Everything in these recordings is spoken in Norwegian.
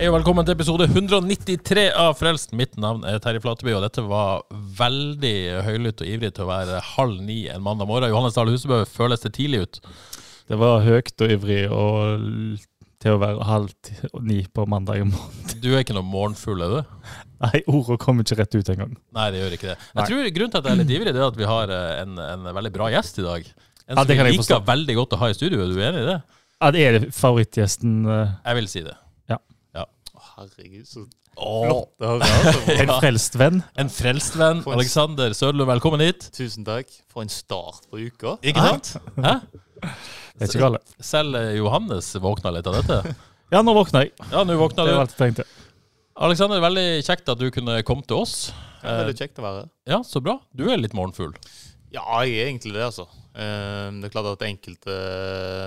Hei og velkommen til episode 193 av Frelst. Mitt navn er Terje Flateby, og dette var veldig høylytt og ivrig til å være halv ni en mandag morgen. Johannes Dahl Husebø, føles det tidlig ut? Det var høyt og ivrig og til å være halv ni på mandag morgen. Du er ikke noe morgenfugl, er du? Nei, ordet kom ikke rett ut engang. Nei, det gjør ikke det. Nei. Jeg tror Grunnen til at jeg er litt ivrig, det er at vi har eh, en, en veldig bra gjest i dag. En som ja, vi liker veldig godt å ha i studio. Er du enig i det? Ja, det er favorittgjesten. eh, Jeg vil si det. Herregud, så Åh, flott å høre. Altså. En frelst venn. en frelst venn. Alexander Sørlund, velkommen hit. Tusen takk. For en start på uka. Ikke sant? Hæ? Det er ikke. Selv eh, Johannes våkna litt av dette. Ja, nå våkna jeg. Ja, nå våkna Det du. var alt jeg tenkte. Alexander, veldig kjekt at du kunne komme til oss. Det er veldig kjekt å være her. Ja, så bra. Du er litt morgenfugl. Ja, jeg er egentlig det, altså. Eh, Det er klart at enkelte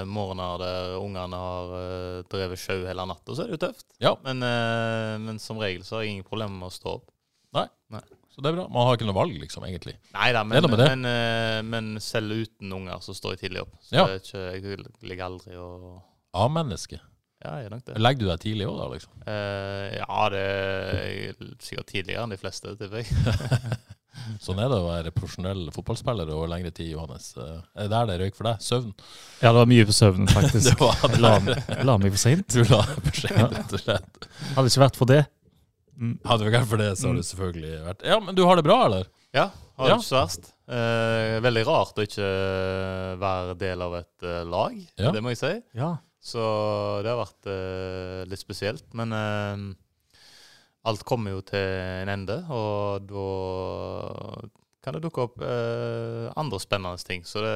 morgener der ungene har eh, drevet sjau hele natta, så er det jo tøft. Ja, Men, eh, men som regel så har jeg ingen problemer med å stå opp. Nei? så det er bra. Man har ikke noe valg, liksom, egentlig. Nei da, men, men, eh, men selv uten unger så står jeg tidlig opp. Så Ja. ikke, jeg ligger aldri og A-menneske. Ja, jeg er nok det. Legger du deg tidlig òg, da? liksom? Eh, ja, det er sikkert tidligere enn de fleste, tipper jeg. Sånn er det å være profesjonell fotballspiller over lengre tid, Johannes. Eh, Er det der det røyk for deg? Søvn? Ja, det var mye for søvnen, faktisk. Det var Jeg la, la meg for seint. Du la deg for sent, rett og slett. Hadde det ikke vært for det. Mm. Hadde det ikke vært for det, så har det selvfølgelig vært Ja, men du har det bra, eller? Ja, har Ja. det ikke så verst. Eh, veldig rart å ikke være del av et eh, lag, Ja. det må jeg si. Ja. Så det har vært eh, litt spesielt. Men eh, alt kommer jo til en ende, og da kan det dukke opp eh, andre spennende ting. Så det,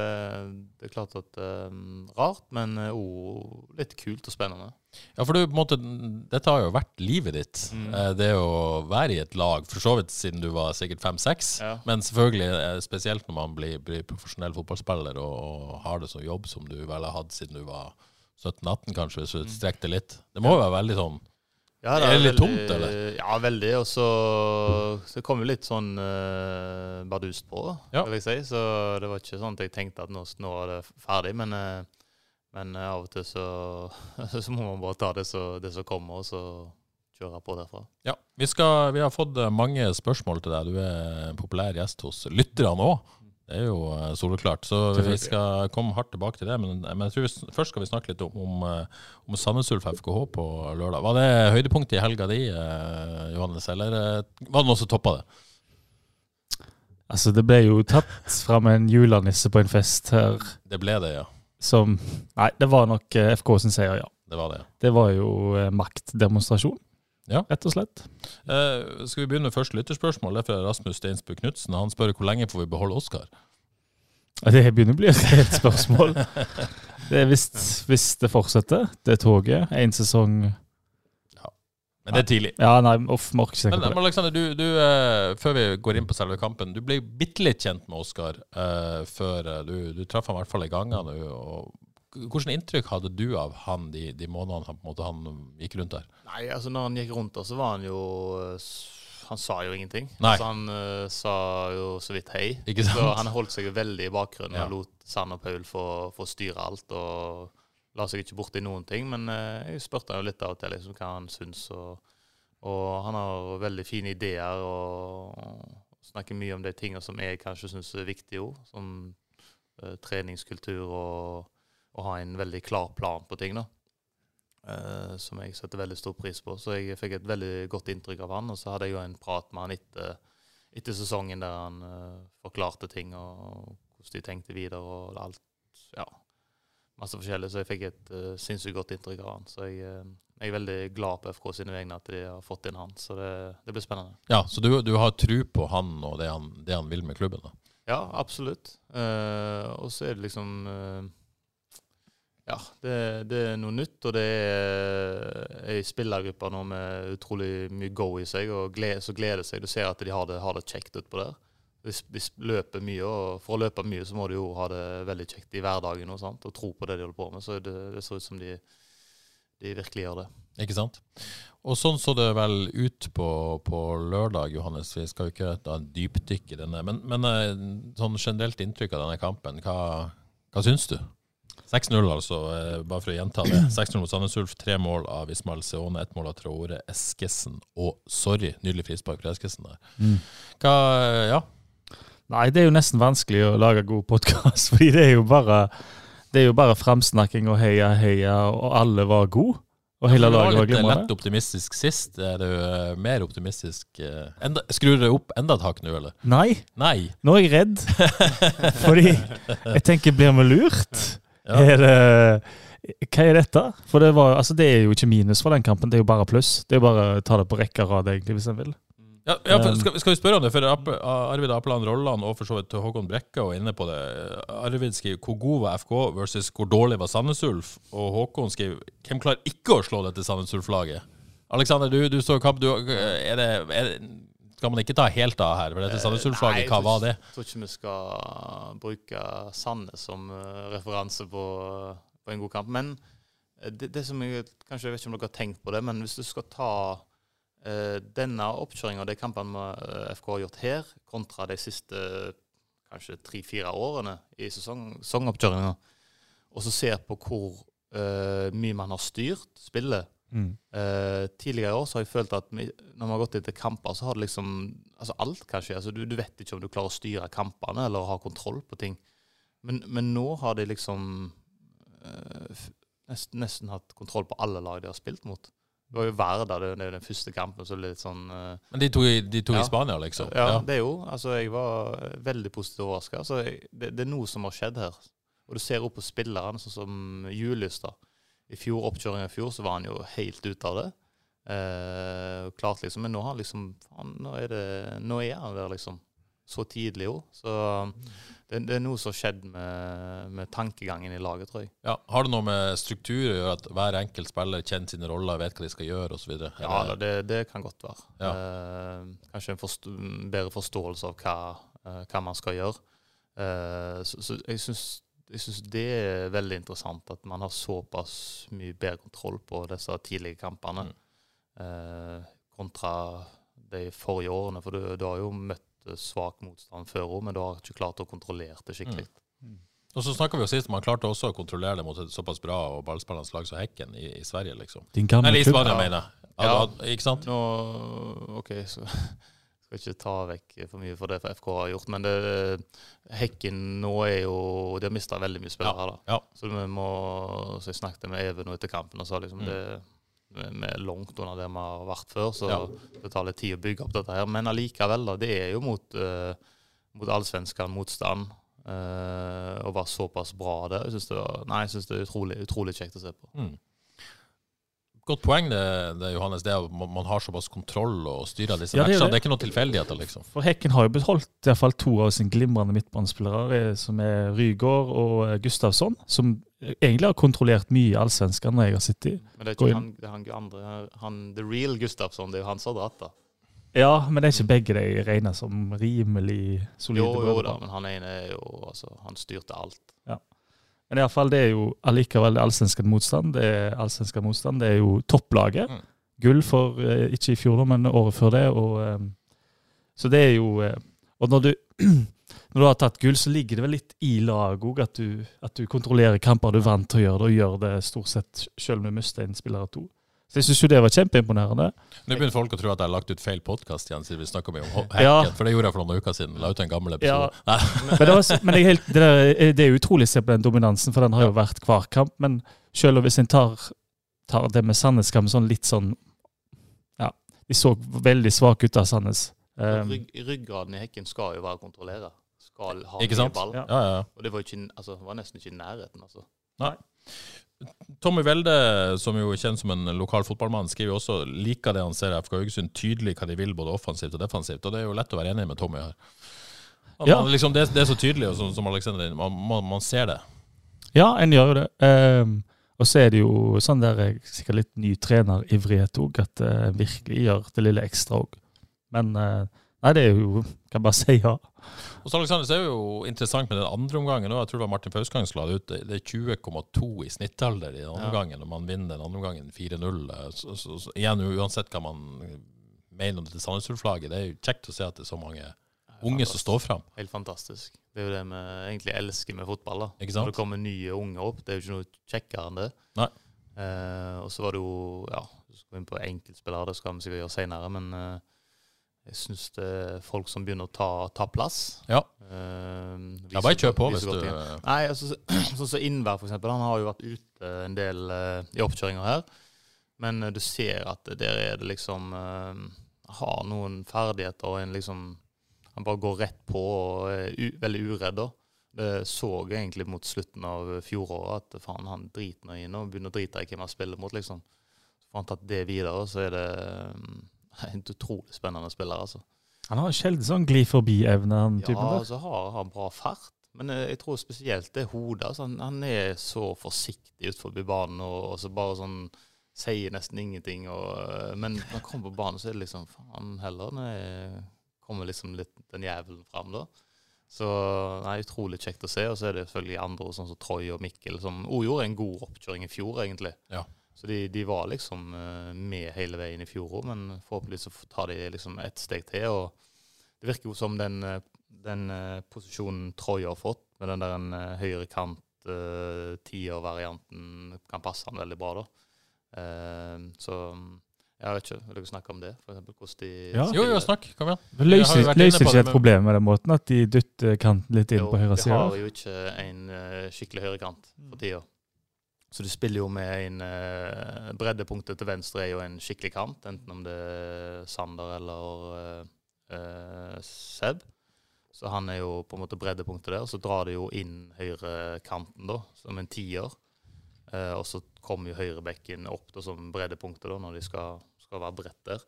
det er klart at eh, rart, men òg litt kult og spennende. Ja, for du, på en måte, dette har jo vært livet ditt. Mm. Eh, Det å være i et lag, for så vidt siden du var sikkert fem-seks. Ja. Men selvfølgelig, eh, spesielt når man blir, blir profesjonell fotballspiller og, og har det som jobb som du vel har hatt siden du var 17-18, kanskje, hvis du Mm. strekker det litt. Det må jo være veldig sånn Ja, Er det litt veldig- tomt, eller? Ja, veldig. Og så, så kom jo litt sånn uh, bardust på, Ja. vil jeg si. Så det var ikke sånn at jeg tenkte at nå, nå er det ferdig. Men, uh, men uh, av og til så, så må man bare ta det, så, det som kommer, og så kjøre på derfra. Ja. Vi, skal, vi har fått mange spørsmål til deg. Du er en populær gjest hos lytterne òg. Det er jo eh, soleklart. Så vi skal komme hardt tilbake til det. Men, men jeg tror vi, først skal vi snakke litt om, om, eh, om Sandnes Ulf FKH på lørdag. Var det høydepunktet i helga di, eh, Johannes, eller var det noe som toppa det? Altså, det ble jo tatt fram en julenisse på en fest her Det ble det, ja. som Nei, det var nok FK sin seier, ja. Det var det. Det var jo maktdemonstrasjon, Ja. rett og slett. Eh, skal vi begynne med første lytterspørsmål? Det er fra Rasmus Steinsbu Knutsen. Han spør hvor lenge får vi beholde Oskar? Det begynner å bli et spørsmål. Det er hvis, hvis det fortsetter, det er toget, én sesong Men det er tidlig. Ja, nei, off, Men, men. Alexander, du, du, eh, før vi går inn på selve kampen, du ble bitte litt kjent med Oskar eh, før eh, du, du traff han i hvert fall i gangene. og Hvilket inntrykk hadde du av han de, de månedene han, måte, han gikk rundt der? Nei, altså når han gikk rundt der, så var han jo eh, Han sa jo ingenting. Nei. Så han uh, sa jo så vidt hei. Ikke sant? Så han holdt seg jo veldig i bakgrunnen Ja. og lot Sand og Paul få, få styre alt. og la seg ikke borti noen ting. Men uh, jeg spurte han jo litt av og til liksom, hva han syns. Og, og han har veldig fine ideer og snakker mye om de tingene som jeg kanskje syns er viktige òg. Som uh, treningskultur og å ha en veldig klar plan på ting. da. Uh, som jeg setter veldig stor pris på. Så jeg fikk et veldig godt inntrykk av han. Og så hadde jeg jo en prat med han etter, etter sesongen der han uh, forklarte ting og hvordan de tenkte videre og alt. Ja, masse forskjellig. Så jeg fikk et uh, sinnssykt godt inntrykk av han. Så jeg, jeg er veldig glad på FK sine vegne at de har fått inn han, så det, det blir spennende. Ja, Så du, du har tro på han og det han, det han vil med klubben? da? Ja, absolutt. Og så er det liksom Ja, det, det er noe nytt, og det er ei spillergruppe nå med utrolig mye go i seg, og glede, så gleder seg. Du ser at de har det, har det kjekt utpå der. Hvis, hvis løper mye, og for å løpe mye så må du jo ha det veldig kjekt i hverdagen og, sant? og tro på det de holder på med. Så det, det ser ut som de de virkelig gjør det. Ikke sant. Og sånn så det vel ut på, på lørdag, Johannes. Vi skal jo ikke ta en dypdykk i denne. Men, men eh, sånn generelt inntrykk av denne kampen, hva, hva syns du? 6-0, altså, eh, bare for å gjenta det. 6-0 mot Sandnes Ulf, tre mål av Ismael Seone, ett mål av Traore Eskesen og Sorry, nydelig frispark fra Eskesen der. Mm. Hva, ja? Nei, det er jo nesten vanskelig å lage god podkast, fordi det er jo bare det er jo bare framsnakking og heia, heia, og alle var gode. Og hele laget var glimrende. lett optimistisk sist. Er du uh, mer optimistisk? Uh, enda, skrur det opp enda et hakk nå, eller? Nei. Nei. Nå er jeg redd. Fordi jeg tenker, blir vi lurt? Ja. Er det hva er dette? For det, var, altså det, er jo ikke minus for den kampen, det er jo bare pluss. Det er jo bare å ta det på rekke og rad, egentlig, hvis en vil. Ja, ja skal, skal, vi spørre om det? For Arvid Apeland Rolland og for så vidt Håkon Brekka var inne på det. Arvid skriver hvor god var FK versus hvor dårlig var Sandnes Ulf? Og Håkon skriver hvem klarer ikke å slå dette Sandnes Ulf-laget? Alexander, du, du står i kamp. Du, er det, er det, skal man ikke ta helt av her? For dette Sandnes Ulf-laget, hva var det? Jeg tror ikke vi skal bruke Sandnes som uh, referanse på, på, en god kamp. Men eh, det, det som jeg kanskje jeg vet ikke om dere har tenkt på det, men hvis du skal ta Eh, denne oppkjøringa og de kampene med FK har gjort her, kontra de siste kanskje tre-fire årene i sesongoppkjøringa, og så ser på hvor uh, mye man har styrt spillet mm. uh, Tidligere år så har jeg følt at når vi har gått etter kamper, så har det liksom altså Alt kan skje. Altså, du, du, vet ikke om du klarer å styre kampene eller ha kontroll på ting. Men, men nå har de liksom uh, nesten, nesten hatt kontroll på alle lag de har spilt mot. Det var jo Verda, det er jo den første kampen. så litt sånn... Uh, Men de to, de to ja. i Spania, liksom? Ja, ja, det er jo. Altså, Jeg var veldig positivt overraska. Altså, det, det, er noe som har skjedd her. Og du ser opp på spillerne, sånn som Julius. da. I fjor, oppkjøringa i fjor så var han jo helt ute av det. Eh, klart liksom, Men nå, har liksom, han, nå, er det, nå er han der, liksom. Så tidlig òg. Så det, det, er noe som har skjedd med, med, tankegangen i laget, tror jeg. Ja, Har det noe med struktur å gjøre, at hver enkelt spiller kjenner sine roller, vet hva de skal gjøre osv.? Ja, det, det, kan godt være. Ja. Eh, kanskje en forstå bedre forståelse av hva, eh, hva, man skal gjøre. Eh, så, så, jeg syns jeg syns det er veldig interessant at man har såpass mye bedre kontroll på disse tidlige kampene mm. eh, kontra de forrige årene. For du, du, har jo møtt svak motstand før òg, men du har ikke klart å kontrollere det skikkelig. Mm. Mm. Og så snakka vi jo sist, Man klarte også å kontrollere det mot et såpass bra og ballspillende lag som Hekken i, i, Sverige. liksom. Din Eller i Spania, ja. mener jeg. Ja, ikke sant? Nå, ok, så skal ikke ta vekk for mye for det for FK har gjort, men det, Hekken nå er jo De har mista veldig mye spillere. Ja, ja. Så vi må, så jeg snakket med Even etter kampen og sa liksom mm. det vi er langt under det vi har vært før, så ja. det tar litt tid å bygge opp dette her. Men allikevel, da, det er jo mot, uh, mot allsvenskene motstand. Uh, å være såpass bra der. Jeg syns det, det, er utrolig, utrolig, kjekt å se på. Mm. Godt poeng det, det Johannes, det at man har såpass kontroll og styrer disse ja, matchene. Det, det. er ikke noe tilfeldigheter, liksom. For Hekken har jo beholdt i hvert fall to av sine glimrende midtbanespillere, eh, som er Rygaard og Gustavsson, som egentlig har kontrollert mye allsvensker når jeg har sittet i. Men det er ikke han, det er han, andre, han, The Real Gustavsson, det er jo han som har dratt, da. Ja, men det er ikke begge de regner som rimelig solide. Jo, jo da, men han ene er jo altså, Han styrte alt. Ja. Men i alle fall, det er jo allikevel allsvensk motstand. Det er allsvensk motstand, det er jo topplaget. Mm. Gull for eh, ikke i fjor, men året før det. Og, eh, så det er jo eh, Og når du når du har tatt gull, så ligger det vel litt i laget òg at, at, du kontrollerer kamper du er vant til å gjøre det, og gjør det stort sett selv om du mister en spiller av to. Så jeg syns jo det var kjempeimponerende. Nå begynner folk å tro at jeg har lagt ut feil podkast igjen, siden vi snakka mye om hacken. Ja. For det gjorde jeg for noen uker siden. La ut en gammel episode. Ja. men, det, var, men det, er helt, det, der, det, er utrolig å se på den dominansen, for den har jo vært hver kamp. Men selv om hvis en tar, tar det med Sandnes-kampen sånn litt sånn Ja, de så veldig svake ut av Sandnes. Um, ryggraden i hekken skal jo være å kontrollere skal ha ikke sant? ball. Ja. Ja, ja. Og det var, ikke, altså, var, nesten ikke i nærheten. altså. Tommy Welde, som jo er kjent som en lokal fotballmann, skriver jo også liker det han ser i FK Haugesund, tydelig hva de vil både offensivt og defensivt. Og det er jo lett å være enig med Tommy her. Han, Ja. liksom, det, det er så tydelig, som, som Alexander man, man, man ser det. Ja, en gjør jo det. Um, og så er det jo sånn der jeg sikkert litt ny trenerivrighet òg, at det virkelig gjør det lille ekstra òg. Men eh, nei, det er jo Kan bare si ja. Og så Alexander, så er det jo interessant med den andre omgangen. Jeg tror det var Martin Fauskang som la det ut. Det er 20,2 i snittalder i den andre Ja. omgangen, og man vinner den andre omgangen 4-0. Så, så, så, igjen, uansett hva man mener om dette Sandnes Ulf-laget, det er jo kjekt å se at det er så mange unge som står fram. Helt fantastisk. Det er jo det vi egentlig elsker med fotball. da. Ikke sant? Når det kommer nye unge opp, det er jo ikke noe kjekkere enn det. Nei. Eh, og så var det jo Ja, så skal vi inn på enkeltspillere, det skal vi sikkert gjøre seinere, men eh, jeg syns det er folk som begynner å ta, ta plass. Ja. Eh, Ja, bare kjør på hvis du. Nei, altså, så- sånn som Innvær, eksempel. Han har jo vært ute en del uh, i oppkjøringa her. Men uh, du ser at der er det liksom eh, Har noen ferdigheter og en liksom Han bare går rett på og er veldig uredd. da. Det så jeg egentlig mot slutten av fjoråret, at faen, han driter nå i nå. Begynner å drite i hvem han spiller mot, liksom. Så får han tatt det videre, så er det eh, en utrolig spennende spiller, altså. Han har sjelden sånn gli forbi-evne, han typen Ja, der. altså har han bra fart. Men eh, jeg tror spesielt det hodet. Altså, han, han er så forsiktig utenfor banen og, og så bare sånn sier nesten ingenting. Og, eh, men når han kommer på banen, så er det liksom faen heller. Når kommer liksom litt den jævelen fram da. Så nei, utrolig kjekt å se. Og så er det selvfølgelig andre sånn som Troy og Mikkel, som òg gjorde en god oppkjøring i fjor, egentlig. Ja. Så de, de var liksom eh, med hele veien i fjor òg, men forhåpentligvis så tar de liksom ett steg til. og det virker jo som den, eh, den eh, posisjonen Troy har fått, med den der en høyre kant uh, tier-varianten, kan passe han veldig bra. da. Så jeg vet ikke, vil dere snakke om det? For eksempel, hvordan de Ja. Jo, jo, snakk. Kom igjen. Det jo løser, ikke det, et problem med den måten at de dytter kanten litt inn Jo, på høyre de har jo ikke en eh, skikkelig høyrekant for tida. Så du spiller jo med en uh, Breddepunktet til venstre er jo en skikkelig kant, enten om det er Sander eller uh, Seb. Så han er jo på en måte breddepunktet der. Så drar de jo inn høyrekanten da, som en tier. Uh, og så kommer jo høyrebekken opp da, som breddepunktet da, når de skal, skal være bredt der.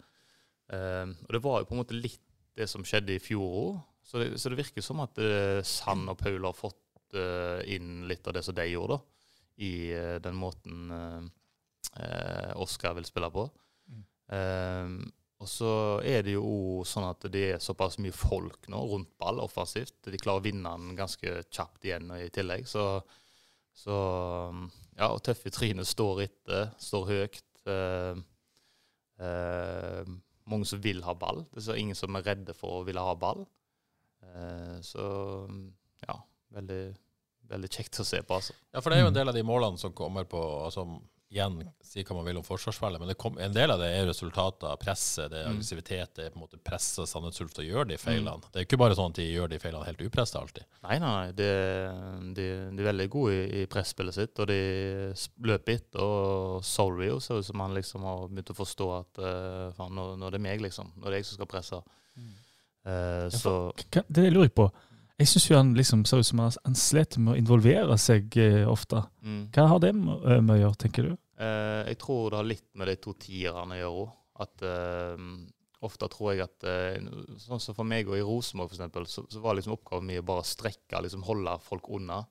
Uh, og det var jo på en måte litt det som skjedde i fjor òg. Så, det- så det virker som at Sand og Paul har fått inn litt av det som de gjorde, da. I eh, den måten eh, eh, Oskar vil spille på. Eh, og så er det jo sånn at det er såpass mye folk nå rundt ball offensivt. De klarer å vinne den ganske kjapt igjen i tillegg. Så, så ja, og tøffe trynet står etter, står høyt. Eh, eh, mange som vil ha ball. Det er så ingen som er redde for å ville ha ball. Eh, så ja, veldig, veldig kjekt å se på, altså. Ja, for det er jo en del av de målene som kommer på altså, Igjen, si hva man vil om forsvarsspillet, men det kom, en del av det er resultatet av presset, det er Mm. aggressivitet, det er på en måte presset Sandnes Ulf til å gjøre de feilene. Det er ikke bare sånn at de gjør de feilene helt upressa alltid. Nei, nei, nei. De, de, de er veldig gode i, i presspillet sitt, og de løper etter. Og Solrio ser ut som han liksom har begynt å forstå at uh, faen, nå, nå er det meg, liksom. Nå er det jeg som skal presse. Eh, så Det lurer jeg på. Jeg syns han liksom ser ut som han, sliter med å involvere seg eh, ofte. mm. Hva har det med, eh, med å gjøre, tenker du? Eh, jeg tror det har litt med de to tierne å gjøre. At eh, ofte tror jeg at eh, Sånn som for meg og i Rosenborg, f.eks., så, så var liksom oppgaven min å bare strekke, liksom holde folk unna.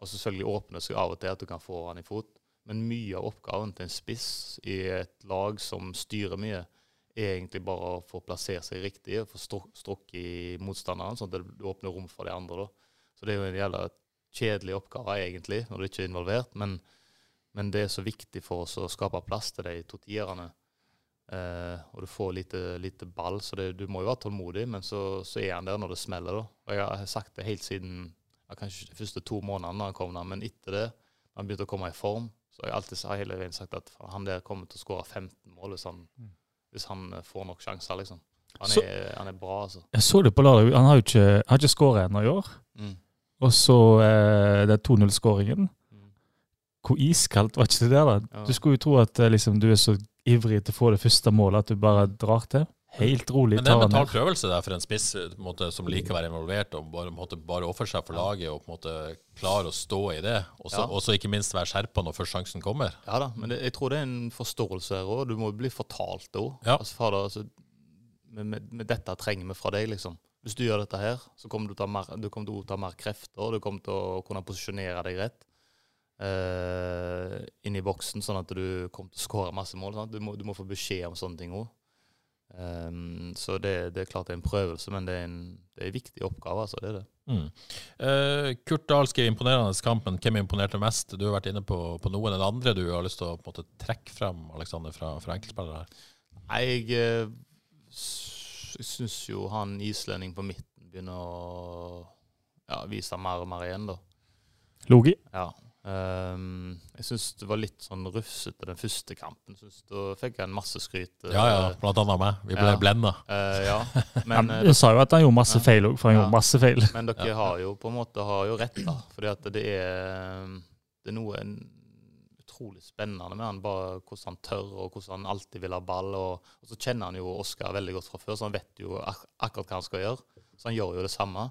Og selvfølgelig åpne seg av og til at du kan få han i fot. Men mye av oppgaven til en spiss i et lag som styrer mye, er egentlig bare å få plassert seg riktig og få struk- strukket i motstanderen, sånn at du åpner rom for de andre. da. Så det er jo en jævla kjedelig oppgave, egentlig, når du ikke er involvert. men men det er så viktig for oss å skape plass til de to tierne. Eh, og du får lite, lite ball, så det, du må jo være tålmodig, men så, så er han der når det smeller. da. Og Jeg har sagt det helt siden ja, kanskje de første to månedene han kom der, men etter det, når han begynte å komme i form, så har jeg alltid har hele veien sagt at han der kommer til å skåre 15 mål hvis han, hvis han eh, får nok sjanser. liksom. Han Så- er, han er bra, altså. Jeg så det på lørdag. Han har jo ikke, har ikke skåret ennå i år. Mm. Og så eh, den 2-0-skåringen. Mm. Hvor iskaldt var ikke det der? da? Ja. Du skulle jo tro at eh, liksom, du er så ivrig til å få det første målet at du bare drar til. Helt rolig. Men det er en mental prøvelse der for en spiss måte, som liker å være involvert og bare, måtte bare ofre seg for laget og på en måte klare å stå i det. Og så Ja. ikke minst være skjerpa når først sjansen kommer. Ja da, men det, jeg tror det er en forståelse her òg. Du må bli fortalt det òg. Ja. Altså, fader, altså, med, med, med dette trenger vi fra deg, liksom. Hvis du gjør dette her, så kommer du til å ta mer, du kommer til å ta mer krefter. Du kommer til å kunne posisjonere deg rett Uh, inn i boksen, sånn at du kommer til å skåre masse mål. Sant? Du, må, du må få beskjed om sånne ting òg. Så det, det er klart det er en prøvelse, men det er en, det er en viktig oppgave. altså, det er det. Mm. Uh, Kurt Dahl skrev imponerende kampen. hvem imponerte mest? Du har vært inne på, på noen eller andre du har lyst til å på en måte, trekke frem Alexander, fra, fra enkeltspillere her. Nei, jeg, eh, jeg syns jo han islending på midten begynner å ja, vise mer og mer igjen, da. Logi. Ja. Ehm, jeg syns det var litt sånn rufsete den første kampen. Synes, da fikk jeg en masse skryt. eh, Ja, ja, blant annet meg. Vi ble Ja. blenda. Uh, ja. Men, eh, sa jo at han gjorde masse Ja. feil òg, for han Ja. gjorde masse feil. men dere har jo på en måte har jo rett, da. Fordi at det er, det er noe en, utrolig spennende med han. Bare hvordan han tør, og hvordan han alltid vil ha ball. Og, og så kjenner han jo Oskar veldig godt fra før, så han vet jo ak akkurat hva han skal gjøre. Så han gjør jo det samme.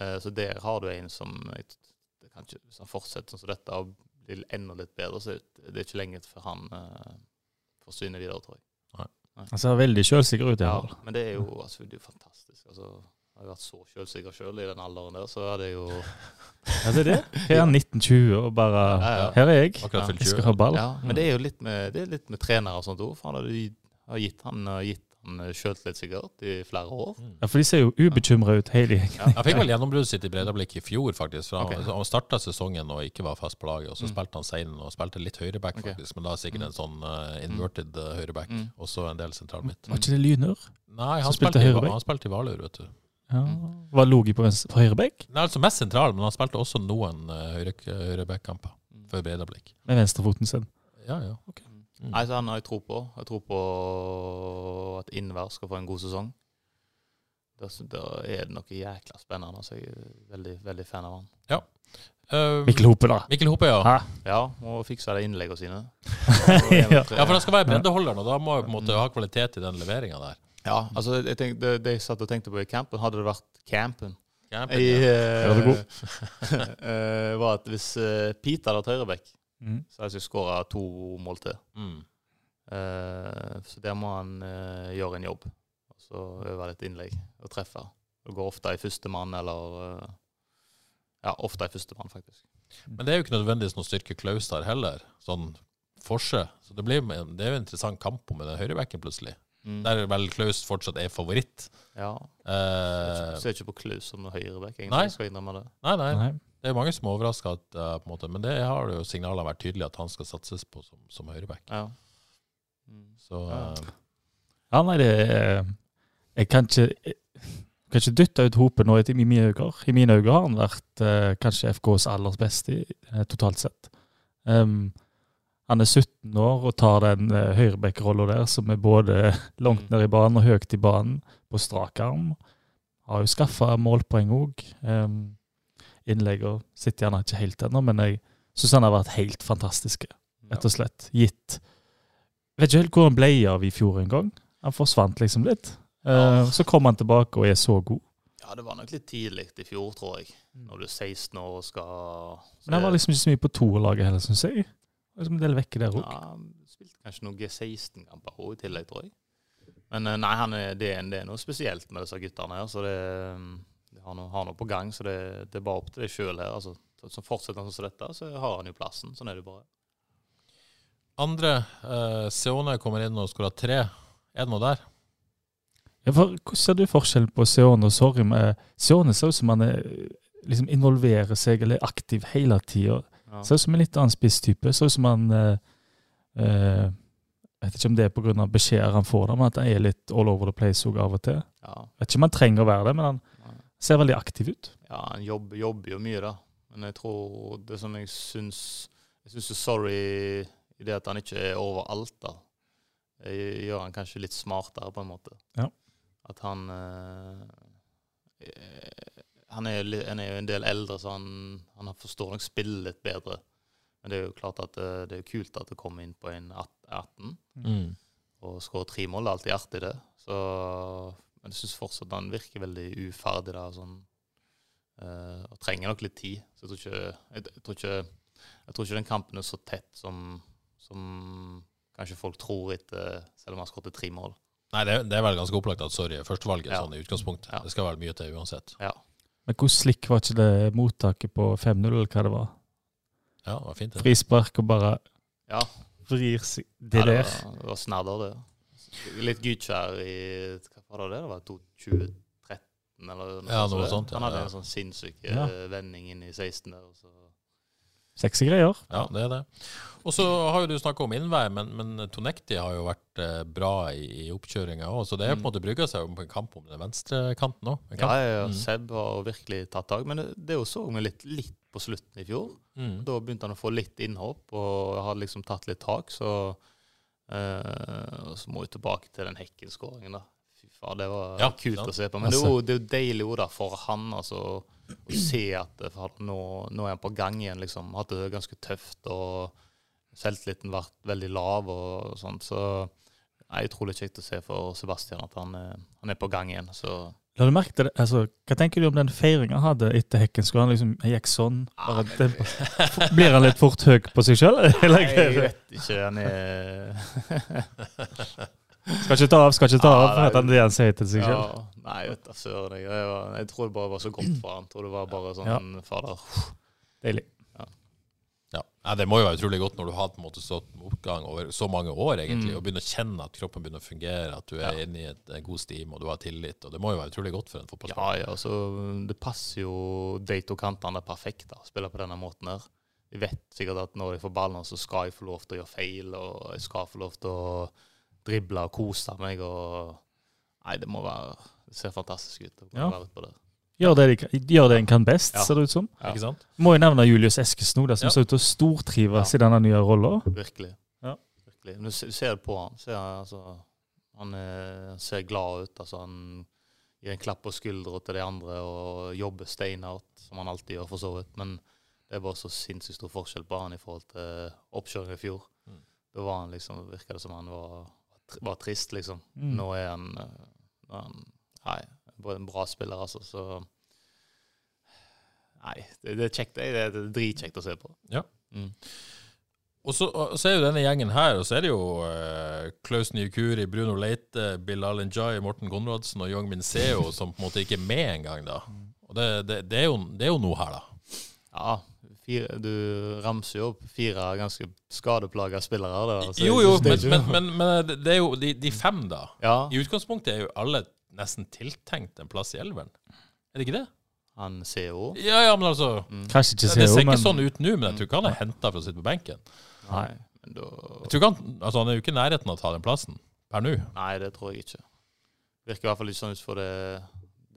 Uh, så der har du en som jeg t- det kan ikke, Hvis han fortsetter sånn som dette og blir enda litt bedre, så er det ikke lenge før han uh, forsvinner videre, tror jeg. Han ser veldig sjølsikker ut. i Ja, hvert fall. men det er jo, altså, det er jo fantastisk. Altså, jeg har vært så sjølsikker sjøl i den alderen der, så er det jo Ja, det er det. Her er 1920 og bare Ja, ja. Her er jeg. Akkurat ja. Jeg skal ha ball. Ja, men det er jo litt med, det er litt med trenere og sånt òg. For han har- har gitt han, har gitt han sjøltillit sikkert i flere år. Ja, For de ser jo ubekymra ut, hele gjengen. Ja. Han fikk vel gjennombruddet sitt i Bredablikk i fjor, faktisk. Han, okay. han starta sesongen og ikke var fast på laget, og så Mm. spilte han seinen og spilte litt høyreback, okay. faktisk. Men da sikkert en sånn uh, inverted uh, høyreback, Mm. og så en del sentral midt. Var ikke det Lyner? Nei, han spilte spilte, i, høyreback? han spilte i Hvalur, vet du. Ja. Var Logi på, på høyreback? Nei, altså mest sentral, men han spilte også noen uh, høyreback-kamper Mm. for Bredablikk. Med venstrefoten sin. Ja, ja. Mm. Nei, så han har jeg tro på. Jeg tror på at Innvær skal få en god sesong. Da, da er det noe jækla spennende. Så jeg er veldig, veldig fan av han. Uh, Mikkel Hope, da. Mikkel Hope, ja. Hæ? Ja, må fikse de innleggene sine. Ja. Ja, for det skal være breddeholder, og da må jeg på en måte ha kvalitet i den leveringa der. Ja, altså jeg tenkte, det, det jeg satt og tenkte på i campen, hadde det vært campen Campen, jeg, ja. Ja, er eh, var at hvis uh, Pete hadde hatt høyreback, Mm. så jeg skal skåre to mål til. Mm. Eh, så der må han eh, gjøre en jobb. Og så øve litt innlegg og treffe. Det går ofte i førstemann, eller eh, Ja, ofte i førstemann, faktisk. Men det er jo ikke nødvendigvis noe styrke Klaus der heller, sånn forse. Så det, blir, det er jo en interessant kamp med den høyrebekken, plutselig. Mm. Der vel Klaus fortsatt er favoritt. Ja. Eh, Jeg ser ikke på Klaus som høyreback, egentlig. Nei. Jeg innrømme det. nei, nei, Nei. Det er mange som er overraska, uh, måte, men det har jo signalene vært tydelige at han skal satses på som, som høyreback. Ja. Mm. Så Ja. eh, Ja, nei, det er Jeg kan ikke jeg kan ikke dytte ut hopet nå i mine øyne. I mine øyne har han vært uh, kanskje FKs aller beste i, eh, totalt sett. Um, han er 17 år og tar den uh, høyreback-rolla der, som er både langt ned i banen og høyt i banen, på strak arm. Har jo skaffa målpoeng òg. Um, Innleggene sitter gjerne ikke helt ennå, men jeg syns han har vært helt fantastisk, rett og slett. Gitt Vet ikke helt hvor han ble av i fjor en gang. Han forsvant liksom litt. Ja. så kom han tilbake og er så god. ja, det var nok litt tidlig i fjor, tror jeg. Når du er 16 år og skal så Men han var liksom ikke så mye på toerlaget heller, syns jeg. Liksom en del vekke der òg. Ja, spilte kanskje noen G16-kamper òg i tillegg, tror jeg. Men eh, nei, han er, det, er, det er noe spesielt med disse guttene her. Så det, det har, noe, har noe på gang. Så det, det er bare opp til deg sjøl her. Altså, så, så fortsetter han sånn som dette, så har han jo plassen. Sånn er det bare. andre, eh, Seone kommer inn og skårer tre. Er det noe der? Ja, for, hvordan ser du forskjellen på Seone og Sorry? Seone ser ut som han er, liksom involverer seg eller er aktiv hele tida. Ja. Ser ut som en litt annen spisstype. Ser ut som han eh, eh, Jeg vet ikke om det er pga. beskjeder han får, da, men at han er litt all over the place også av og til. Ja, Vet ikke om han trenger å være det, men han. Ser veldig aktiv ut. ja han jobber, jobber jo mye, da. Men jeg tror det som jeg syns Jeg syns er sorry i det at han ikke er overalt, da. Jeg gjør han kanskje litt smartere, på en måte. Ja. At han eh, eh, han, er, jo, han er jo en del eldre, så han, han forstår nok spillet litt bedre. Men det er jo klart at det, det er kult at det kommer inn på en 18 Mm. og skårer tre mål. Det er alltid artig, det. Så, men jeg syns fortsatt han virker veldig uferdig da, sånn, uh, og trenger nok litt tid. Så jeg tror ikke, jeg, jeg tror ikke, jeg tror ikke den kampen er så tett som, som kanskje folk tror etter, selv om han har skåret tre mål. Nei, det, det er vel ganske opplagt at sorry er førstevalget Ja. sånn i utgangspunktet. Ja. Det skal være mye til uansett. Ja. Men hvor slik var ikke det mottaket på 5-0, eller hva det var? Ja, det var fint. det. Frispark og bare Ja, vrir seg Det ja, det der. var, det var snadder, det. Litt Gytskjær i Hva var det? Det var 2013 eller noe, Ja, sånt. noe sånt, ja, Han hadde ja. en sånn sinnssyk Ja. eh, vending inn i 16 der. Og så. Sexy greier. Ja, det er det. Og så har jo du snakka om innvei, men, men Tonekti har jo vært eh, bra i, i oppkjøringa òg, så det er på en måte brygga seg om på en kamp om den venstrekanten òg. Mm. Ja, ja, ja, Mm. Seb har virkelig tatt tak. Men det, det så vi litt, litt på slutten i fjor. Mm. Da begynte han å få litt innhopp og hadde liksom tatt litt tak. Så, eh, og så må vi tilbake til den Hekken-skåringen, da. Fy faen, det var Ja, kult sant. å se på. Men jo, det er jo deilig da for han altså, å se at eh, nå, nå er han på gang igjen. liksom. Hatt det ganske tøft, og selvtilliten vært veldig lav og sånt. Så det er utrolig kjekt å se for Sebastian at han, er- han er på gang igjen. Så La du merke til det? Altså, hva tenker du om den feiringa han hadde etter hekken? Skulle han liksom jeg gikk sånn? Bare Ah, det, Blir han litt fort høy på seg sjøl? Nei, jeg vet ikke. Han er Skal ikke ta av, skal ikke ta av, ah, for at han det han sier til seg sjøl. Ja, nei, vet da søren. Jeg, jeg, jeg tror det bare var så godt for han. Jeg tror det var bare sånn Fader. Deilig. Ja. Nei, det må jo være utrolig godt når du har på en måte stått oppgang over så mange år, egentlig, Mm. og begynner å kjenne at kroppen begynner å fungere, at du er Ja. inne i et, en god stim, og du har tillit. og Det må jo være utrolig godt for en Ja, fotballspiller. ja, så det passer jo de to kantene perfekt da, å spille på denne måten her. De vet sikkert at når de får ballen, så skal jeg få lov til å gjøre feil, og jeg skal få lov til å drible og kose meg. og Nei, det må være Det ser fantastisk ut. å kunne Ja. være ute på det. Gjør det, de, kan- gjør det en kan best, Ja. ser det ut som. Ja. Ikke sant? Må jo nevne Julius Eskesen, nå, som Ja. ser ut til å stortrives i denne nye rolla. Virkelig. Ja. Virkelig. Men du ser, det på han. Ser, altså, han er, ser glad ut. Altså, han gir en klapp på skuldra til de andre og jobber steinhardt, som han alltid gjør, for så vidt. Men det er bare så sinnssykt stor forskjell på han i forhold til oppkjøringen i fjor. Mm. Da var han liksom, virka det som han var, var trist, liksom. Mm. Nå er han, eh, han Nei, bra spiller, altså. Så Nei, det, det er kjekt. Det det er dritkjekt å se på. Ja. Mm. Og så, og så er jo denne gjengen her, og så er det jo eh, Klaus Nyukuri, Bruno Leite, Bilal Njay, Morten Konradsen og Young Min Seo som på en måte ikke er med engang, da. Og det, det, det, er jo, det er jo noe her, da. Ja, fire, du ramser jo opp fire ganske skadeplaga spillere. Da, så Jo, jo, men, men, men, men det- det er jo de, de fem, da. Ja, I utgangspunktet er jo alle nesten tiltenkt en plass i elveren. Er det ikke det? han CO. Ja, ja, men altså Kanskje ikke Det ser ikke men sånn ut nå, men jeg tror ikke han er henta for å sitte på benken. Nei, men da, Jeg tror ikke han, altså Han er jo ikke i nærheten av å ta den plassen per nå. nei, det tror jeg ikke. Virker i hvert fall ikke sånn ut for det,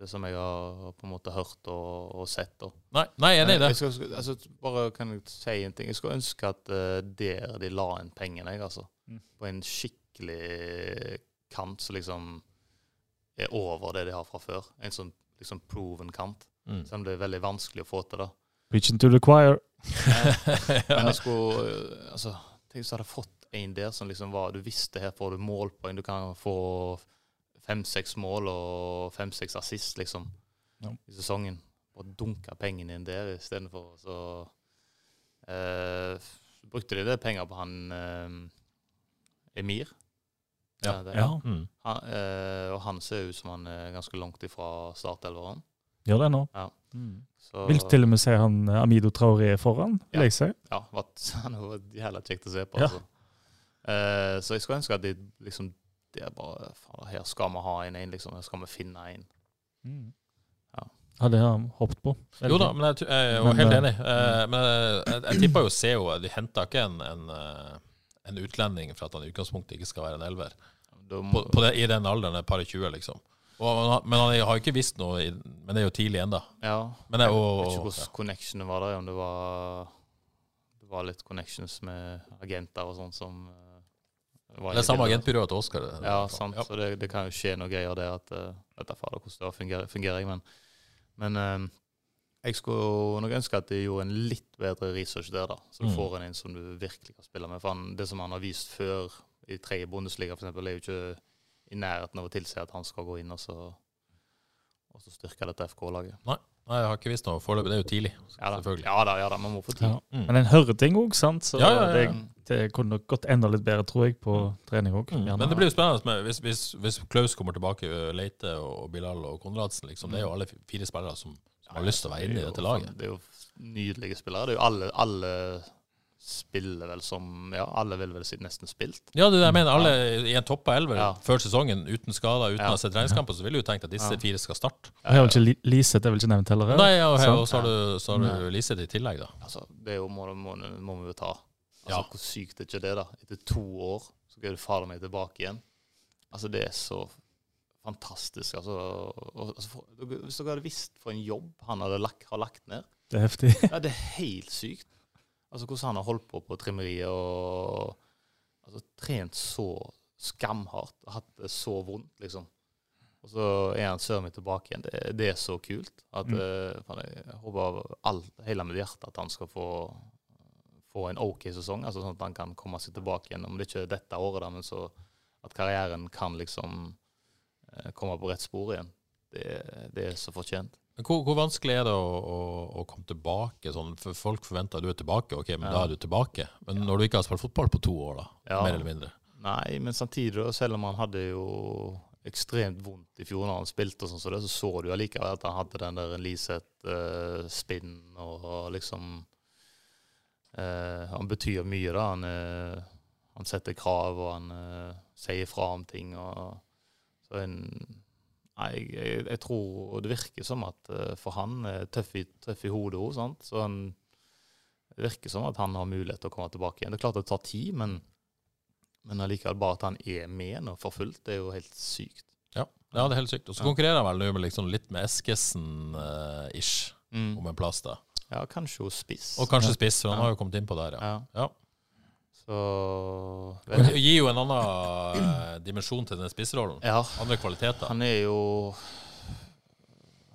det som jeg har på en måte hørt og, og sett. Og. Nei, nei jeg er enig i det. Jeg skal, skal- altså, bare kan jeg si en ting. Jeg skulle ønske at uh, der de la inn pengene, jeg, altså. Mm. På en skikkelig kant som liksom er over det de har fra før. En sånn liksom proven kant. Mm. Selv om det er veldig vanskelig å få til. da. Preaching to the choir. Men jeg skulle øh, altså, Tenk hvis jeg hadde fått en der som liksom var Du visste her får du målpoeng. Du kan få fem-seks mål og fem-seks assist, liksom, Ja. i sesongen. Og dunke pengene inn der istedenfor. Så eh, brukte de det penger på han eh, Emir. Ja. det, Ja. Mm. Han, eh, og han ser ut som han er ganske langt ifra startelveren. Gjør det nå. Ja. Mm. Så- Vil til og med se han eh, Amido Traoré foran, vil Ja. jeg si. Ja, vet, han har jo jævla kjekt å se på. Ja. Altså. Eh, så jeg skulle ønske at de liksom det er bare, faen, Her skal vi ha en, en liksom. Her skal vi finne en. Mm. Ja. Hadde jeg hoppet på. Jo da, men jeg, jeg er jo Men, helt eh, enig. Eh, men jeg, jeg tipper jo CO De henta ikke en, en, eh, en utlending for at han i utgangspunktet ikke skal være en elver. Må, På, på det, I den alderen, et par og tjue, liksom. Og, men han har jo ikke visst noe, men det er jo tidlig ennå. ja, Men det jeg vet ikke hvordan connectionene var der. Om det var, det var litt connections med agenter og sånn som eh, var Det er samme agentbyrået til Oscar. Ja, sant. Ja. Så det, det kan jo skje noe greier der at uh, Vet da fader hvordan det fungerer, fungerer jeg, men, men um, jeg skulle nok ønske at de gjorde en litt bedre research der, da. Så du Mm. får en, inn som du virkelig kan spille med. For han, det som han har vist før i tredje Bundesliga, eksempel, er jo ikke i nærheten av å tilsi at han skal gå inn og så, og så styrke dette FK-laget. Nei, jeg har ikke visst noe foreløpig. Det er jo tidlig, Ja da, selvfølgelig. ja da, ja da, man må få tid. Ja. Mm. Men en hører ting òg, sant? Så Ja, ja, ja, ja. Det, det kunne nok gått enda litt bedre, tror jeg, på trening òg. Mm. Men det blir jo spennende med, hvis, hvis, hvis Klaus kommer tilbake, Leite og Bilal og Konradsen. Liksom, det er jo alle fire spillere som, som har lyst til å være inne i dette laget. Det er jo nydelige spillere. Det er jo alle, alle spiller vel som Ja, alle vil vel si nesten spilt. Ja, det er det jeg mener. Alle i en toppa elver Ja. før sesongen, uten skader, uten Ja. å ha sett treningskamper, så ville du tenkt at disse Ja. fire skal starte. Jeg har vel ikke liset, Liseth er vel ikke nevnt heller? Nei, og, og så har du, så har du Liseth i tillegg, da. Altså, det er jo, må, må, må vi jo ta. Altså, Hvor sykt er ikke det, da? Etter to år så går du fader meg tilbake igjen. Altså, det er så fantastisk. Altså, og, altså for, hvis dere hadde visst for en jobb han hadde lagt, har lagt ned Det er heftig. Ja, det er helt sykt. Altså hvordan han har holdt på på trimmeriet og altså, trent så skamhardt og hatt det så vondt, liksom. Og så er han søren meg tilbake igjen. Det, det er så kult. At, Mm. uh, jeg håper av alt, hele mitt hjerte at han skal få, få en OK sesong, altså sånn at han kan komme seg tilbake igjen. Om det ikke er dette året, da, men så at karrieren kan liksom uh, komme på rett spor igjen. Det, det er så fortjent. Hvor, hvor vanskelig er det å, å, å komme tilbake? Sånn, for folk forventer at du er tilbake, ok, men Ja. da er du tilbake. Men når du ikke har spilt fotball på to år, da, Ja. mer eller mindre. Nei, men samtidig, selv om han hadde jo ekstremt vondt i fjor når han spilte, og sånn, så, det, så så du allikevel at han hadde den der Liseth-spinn og, og liksom uh, Han betyr mye, da. Han, uh, han setter krav, og han eh, sier fra om ting. og så en, jeg, jeg, jeg tror det virker som at eh, for han er tøff i, tøff i hodet òg. Så han, det virker som at han har mulighet til å komme tilbake igjen. Det er klart det tar tid, men men allikevel bare at han er med nå for fullt, det er jo helt sykt. Ja, ja det er helt sykt. Og så Ja. konkurrerer han vel nå med liksom litt med Eskesen-ish om en plass, da. Ja, kanskje spiss. Og kanskje spiss, for han Ja. har jo kommet inn på der, ja. Ja. Ja. Men Det gir jo en annen eh, dimensjon til den spissrollen. Ja. Andre kvaliteter. Han er jo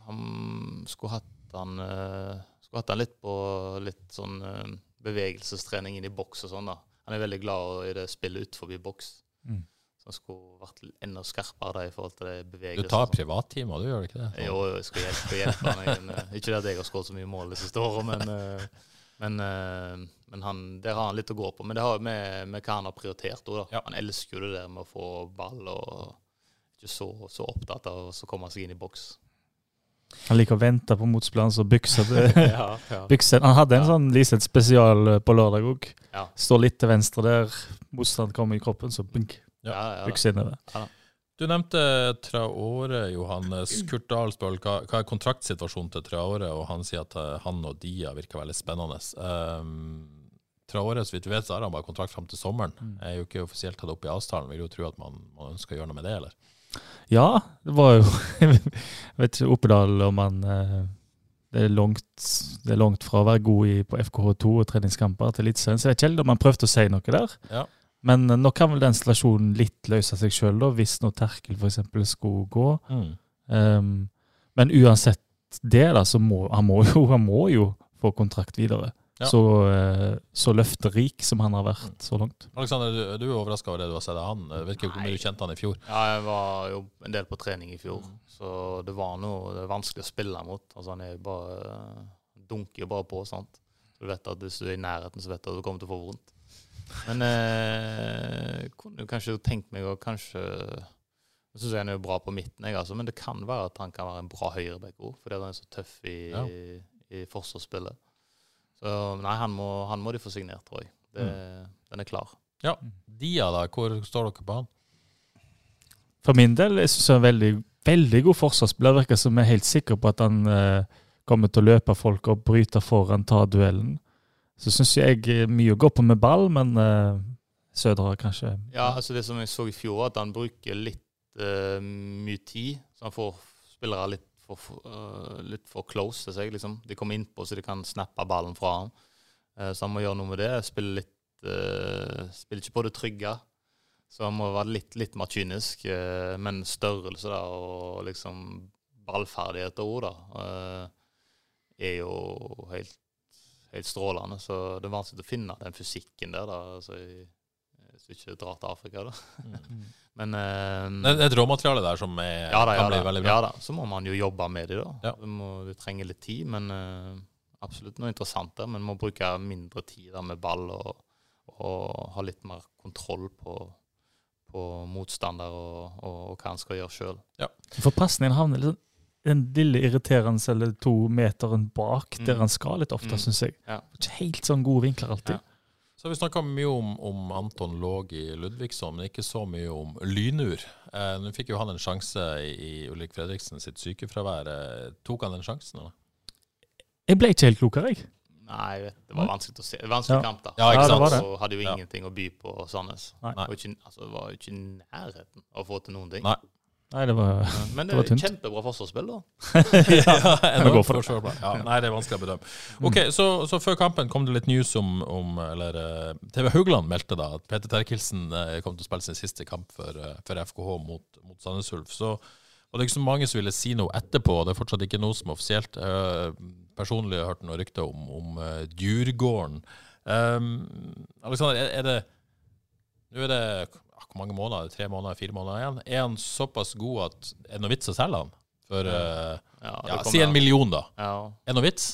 Han skulle hatt han eh, Skulle hatt han litt på litt sånn eh, bevegelsestrening inn i boks og sånn, da. Han er veldig glad i det spillet utenfor boks. Mm. Så han skulle vært enda skarpere i forhold til det Du tar sånn. privattimer, du gjør ikke det? Jo, jo, jeg skal hjelpe, hjelpe han. Jeg, ikke det at jeg har skåret så mye mål de siste årene, men, men, men han, der har han litt å gå på. Men det har jo med, med hva han har prioritert. òg, Da. Han elsker jo det der med å få ball, og ikke så, så opptatt av å så komme seg inn i boks. Han liker å vente på motspilleren, som bykser. Ja, ja. Bykser. Han hadde en sånn Liseth spesial eh, på lørdag òg. Ja. Står litt til venstre der, motstand kommer i kroppen, så bunk, Ja, ja, bykser innover. Ja, da. Du nevnte Traore, Johannes. Kurt Dahl spør hva, hva er kontraktsituasjonen til Traore, og han sier at eh, han og Dia virker veldig spennende. Um, Traore, så vidt vi vet, så har han bare kontrakt fram til sommeren. Er jo ikke offisielt tatt opp i avtalen. Vil jo tro at man, man ønsker å gjøre noe med det, eller? Ja, det var jo Jeg vet ikke Oppedal om han eh, det er, langt, det er langt fra å være god i, på FKH2 og treningskamper til Eliteserien. Så jeg vet ikke om han prøvde å si noe der. Ja. Men eh, nå kan vel den situasjonen litt løse seg sjøl, hvis nå Terkel f.eks. skulle gå. Mm. Um, men uansett det, da, så må han må jo, han må jo få kontrakt videre. Ja. Så, eh, så løfterik som han har vært så langt. Alexander, du, du er overraska over det du har sett av han. Jeg vet ikke hvor mye du kjente han i fjor. Ja, jeg var jo en del på trening i fjor, så det var noe det er vanskelig å spille mot. Altså, han er bare dunker jo bare på, sant. Så du vet at hvis du er i nærheten, så vet du at du kommer til å få vondt. Men eh, kunne jo kanskje tenkt meg å kanskje Jeg syns han er jo bra på midten, jeg, altså, men det kan være at han kan være en bra høyreback òg, fordi han er så tøff i, Ja. i, i forsvarsspillet. Så nei, han må, han må de få signert, tror jeg. Det, Den er klar. Ja. Dia, da? Hvor står dere på han? For min del jeg synes han er en veldig, veldig god forsvarsspiller. Virker som jeg er helt sikker på at han eh, kommer til å løpe folk og bryte foran, ta duellen. Så syns jeg mye å gå på med ball, men eh, Sødre kanskje Ja, altså det som jeg så i fjor, at han bruker litt eh, mye tid. Så han får spillere litt for, eh, litt for close til seg. liksom. De kommer innpå så de kan snappe ballen fra ham. Uh, så han må gjøre noe med det. Spille litt eh, Spiller ikke på det trygge. Så han må være litt, litt mer kynisk. men størrelse da, og liksom ballferdigheter òg, da, er jo helt, helt strålende. Så det er vanskelig å finne den fysikken der. da, altså i du ikke drar til Afrika, da. Men eh, Det er et råmateriale der som er, ja, da, ja, kan bli da, veldig bra. ja da, så må man jo jobbe med det, da. Ja. Du, må, du trenger litt tid, men uh, absolutt noe interessant der. Men må bruke mindre tid da, med ball og, og ha litt mer kontroll på, på motstander og, og, og hva han skal gjøre sjøl. For pasningen havner litt sånn den lille irriterende eller to meteren bak Mm. der han skal litt ofte, Mm. synes jeg. Ja. Ikke helt sånn gode vinkler alltid. Ja. Så har vi snakka mye om, om Anton Lågi Ludvigsson, men ikke så mye om Lynur. Eh, Nå fikk jo han en sjanse i, i Ulrik Fredriksen sitt sykefravær. Eh, tok han den sjansen? Eller? Jeg ble ikke helt klokere, jeg. Nei, jeg vet, det var vanskelig å se. Vanskelig Ja. kamp, da. Ja, ikke Ja, det sant? var det. Og hadde jo Ja. ingenting å by på Sandnes. Altså, det var jo ikke i nærheten av å få til noen ting. Nei. Nei, det var Men Det det var er tynt. kjempebra forsvarsspill, da. ja, må gå for det. Ja, nei, det er vanskelig å bedømme. Ok, så, så før kampen kom det litt news om, om eller eh, TV Haugland meldte da at Peter Terkelsen eh, kom til å spille sin siste kamp for, eh, for FKH mot, mot Sandnes Ulf. Så var det ikke så mange som ville si noe etterpå, og det er fortsatt ikke noe som er offisielt. Jeg personlig har jeg hørt noen rykter om, om uh, Djurgården. Um, Alexander, er, er det Nå er det hvor mange måneder? Tre måneder? Fire måneder igjen? Er han såpass god at er det noe vits å selge han? For uh, Ja, ja, Si en million, da. Ja. Er det noe vits?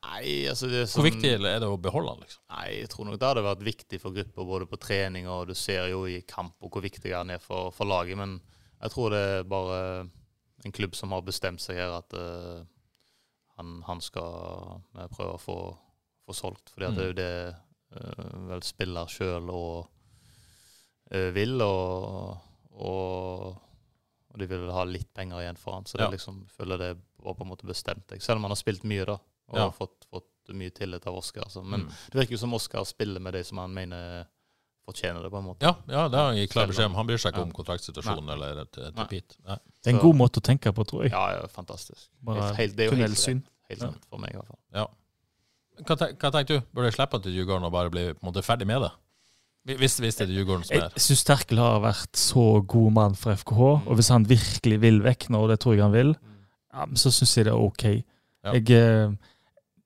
Nei, altså det er Hvor sånn, viktig er det å beholde han? liksom? Nei, jeg tror nok det hadde vært viktig for grupper både på trening og du ser jo i kamp og hvor viktig han er for, for laget. Men jeg tror det er bare en klubb som har bestemt seg her at uh, han, han skal eh, prøve å få, få solgt. Fordi mm. det er jo det uh, vel spiller sjøl og vil, og, og, og de vil ha litt penger igjen for han. Så det Ja. liksom, føler det var på en måte bestemt. Jeg. Selv om han har spilt mye, da, og Ja. har fått, fått mye tillit av Oskar. Altså. Men Mm. det virker jo som Oskar spiller med de som han mener fortjener det, på en måte. Ja, ja, det har han gitt klar beskjed om. Han bryr seg ikke Ja. om kontraktsituasjonen eller et, et repeat. Nei. Det er en god måte å tenke på, tror jeg. Ja, ja, fantastisk. Bare Helt, helt, det er jo helt. Helt sant for meg, i hvert fall. Ja. Hva, te hva tenker du? Burde jeg slippe til Djurgården og bare bli på en måte ferdig med det? Hvis, hvis det er Djurgården som Jeg er syns Terkel har vært så god mann for FKH, og hvis han virkelig vil vekk nå, og det tror jeg han vil, ja, så syns jeg det er OK. Ja. Jeg, eh,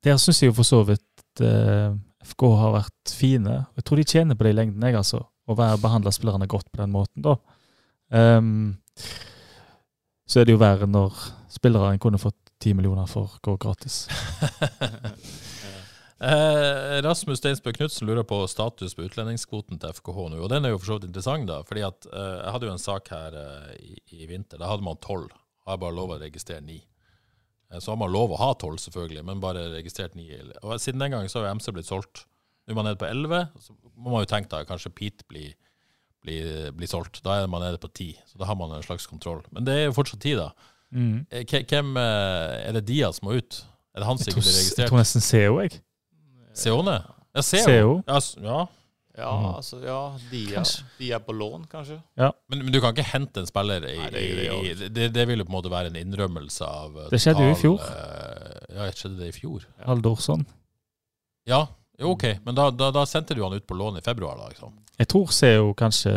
der syns jeg jo for så vidt eh, FK har vært fine. Jeg tror de tjener på det i lengden, jeg, altså. Å behandle spillerne godt på den måten, da. Um, så er det jo verre når spillere kunne fått ti millioner for å gå gratis. Eh, Rasmus Steinsbø Knutsen lurer på status på utlendingskvoten til FKH nå. Og den er jo for så vidt interessant, da. fordi at eh, jeg hadde jo en sak her eh, i, i vinter. Da hadde man tolv. Har bare lov å registrere ni. Eh, så har man lov å ha tolv, selvfølgelig, men bare registrert ni. Og siden den gang så har jo MC blitt solgt. Nå er man nede på elleve. Så må man jo tenke da, kanskje Pete blir, blir, blir solgt. Da er man nede på ti. Så da har man en slags kontroll. Men det er jo fortsatt ti, da. Mm. Eh, Hvem eh, Er det Diaz som må ut? Er det han som ikke blir blir jeg registrert? tror nesten CEO, jeg. Seone? Ja, Seo. Seo. Ja, ja. Ja, Mhm. altså, ja, de er, de er på lån, kanskje. Men, men du kan ikke hente en spiller i, Nei, det det i, i det, det vil jo på en måte være en innrømmelse av eh, Det skjedde jo i fjor. Ja, ja, skjedde det i fjor? Haldorsson. Ja, jo, OK. Men da, da, da sendte du han ut på lån i februar, da? liksom. Jeg tror CO kanskje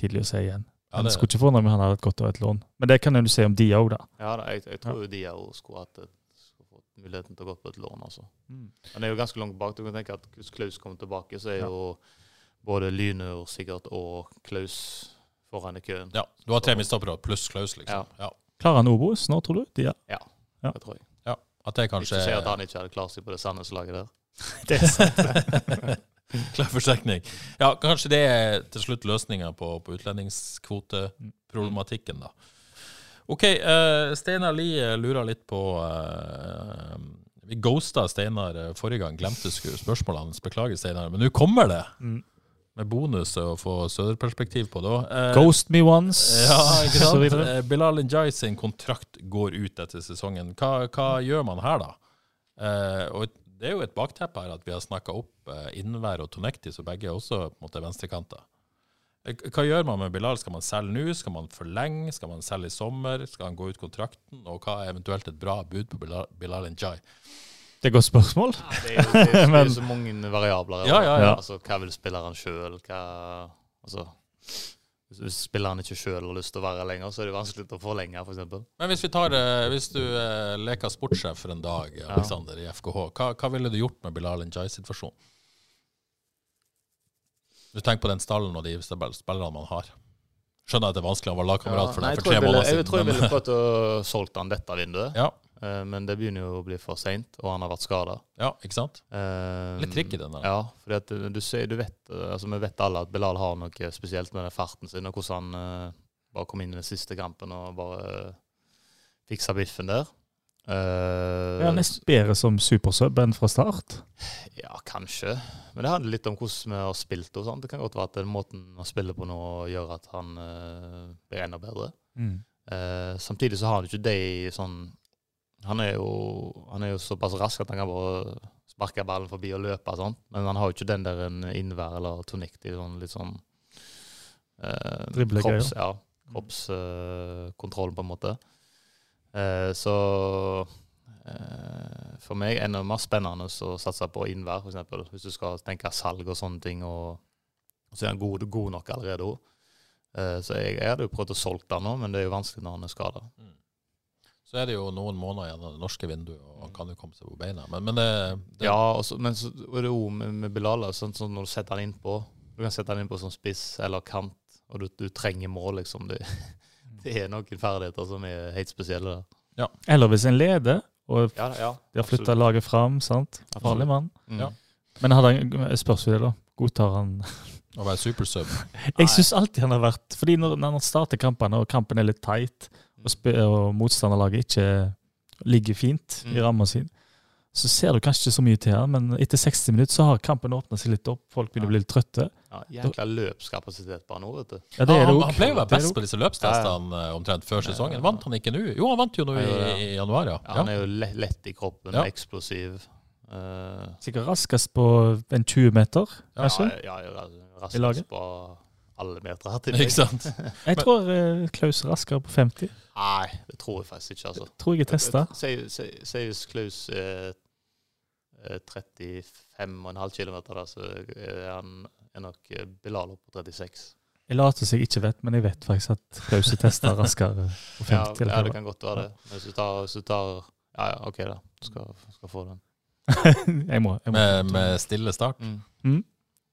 tidlig å si igjen. Ja, det, skulle ikke forundre meg om han hadde et godt av et lån. Men det kan du si om de òg, da. Ja, da, jeg, jeg tror jo de òg skulle hatt et, muligheten til å gå på et lån, altså. Mm. Men det er jo ganske langt bak. Du kan tenke at hvis Klaus kommer tilbake, så er jo både Lynur sikkert og Klaus foran i køen. ja, du har tre midtstoppere pluss Klaus, liksom. Ja. Klarer han Obos nå, tror du? De, ja. Ja, Ja. det tror jeg. At det kanskje Ikke si at han ikke hadde klart seg på det Sandnes-laget der. Det er sant. Klar forsterkning. Ja, kanskje det er til slutt løsninga på, på utlendingskvoteproblematikken, da. OK, uh, Steinar Lie lurer litt på uh, Vi ghosta Steinar eh, forrige gang, glemte spørsmålet hans. Beklager, Steinar. Men nå kommer det! Mm. Med bonus å få søderperspektiv på det. Eh, Ghost me once. Ja, ikke sant? Eh, Bilal Njai sin kontrakt går ut etter sesongen. Hva, hva gjør man her, da? Eh, og det er jo et bakteppe her at vi har snakka opp Innvær og Tonekti, så begge er også på en måte venstrekanter. Hva gjør man med Bilal? Skal man selge nå? Skal man forlenge? Skal man selge i sommer? Skal han gå ut kontrakten? Og hva er eventuelt et bra bud på Bilal, Bilal Njay? Det er et godt spørsmål. Det er jo det, er- det er så mange variabler. Ja, ja, ja. Altså, hva vil spilleren sjøl? Altså, hvis, spilleren ikke sjøl har lyst til å være lenger, så er det vanskelig å forlenge, f.eks. Men hvis vi tar eh, Hvis du eh, leker sportssjef for en dag, Alexander, i FKH, hva, hva ville du gjort med Bilal Njay-situasjonen? Du tenker på den stallen og de spill- spillerne man har. Skjønner at det er vanskelig, han var lagkamerat for Nei, deg for tre måneder måneder jeg, tror jeg ville prøvd å solgt han dette vinduet, ja, eh, men det begynner jo å bli for seint, og han har vært skada. ja, ikke sant? Eh, Litt tricky den der. Ja, du, du, ser, du vet, eh, altså vi vet alle at Bilal har noe spesielt med den farten sin, og hvordan han uh, bare kom inn i den siste kampen og bare uh, fiksa biffen der. Eh, Ja, nesten bedre som supersub enn fra start. Ja, kanskje. Men det handler litt om hvordan vi har spilt. og sånt. Det kan godt være at den måten han spiller på nå, gjør at han uh, blir enda bedre. Eh, samtidig så har han ikke det sånn han er, jo, han er jo såpass rask at han kan bare sparke ballen forbi og løpe. Sånn. Men han har jo ikke den der innvær eller tonikk til sånn, litt sånn uh, Driblegreier. kropps, ja, kroppskontroll, på en måte. Eh, så eh, for meg er det mer spennende å satse på innvær, f.eks. Hvis du skal tenke salg og sånne ting. og, og så er han god, god nok allerede òg. Eh, så jeg, jeg hadde jo prøvd å solge den nå, men det er jo vanskelig når han er skada. Så er det jo noen måneder igjen av det norske vinduet, og han kan jo komme seg på beina. Men, men det, det Ja, og så- men så er det jo med, med Bilal sånn som når du setter han innpå Du kan sette han innpå som spiss eller kant, og du, du trenger mål, liksom. Det, det er noen ferdigheter som er helt spesielle der. Eller hvis en leder, og Ja, ja, de har flytta laget fram. sant? Farlig mann. Mm. Ja. Men hadde han, jeg spørs jo det, da. Godtar han å være supersub Jeg syns alltid han har vært Fordi når, når han starter kampene, og kampen er litt tight, og, og motstanderlaget ikke ligger fint i Mm. ramma si, så ser du kanskje ikke så mye til han, men etter 60 minutter så har kampen åpna seg litt opp. Folk begynner å bli litt trøtte. Ja, Jækla løpskapasitet bare nå, vet du. Ja, det er det ah, han pleier å være best på disse løpstestene eh, omtrent før sesongen. Vant han ikke nå? Jo, han vant jo nå i, i januar, ja. Ja, han er jo lett, lett i kroppen, Ja. eksplosiv. Uh, Sikkert raskest på en 20 meter, kanskje. ja, ja, I raskest på alle meter. til Ikke sant? Jeg tror uh, Klaus er raskere på 50. Nei, det tror jeg faktisk ikke, altså. Tror jeg er testa. Seius Klaus eh, 35,5 km, da, så er han er nok eh, Bilal opp på 36. Jeg later som jeg ikke vet, men jeg vet faktisk at Klaus er testa raskere på 50. Ja, ja, det kan godt være det. Men hvis du tar, hvis du tar Ja, ja, OK, da. Du skal, skal få den. jeg må. Jeg må. Med, med stille start. Mm.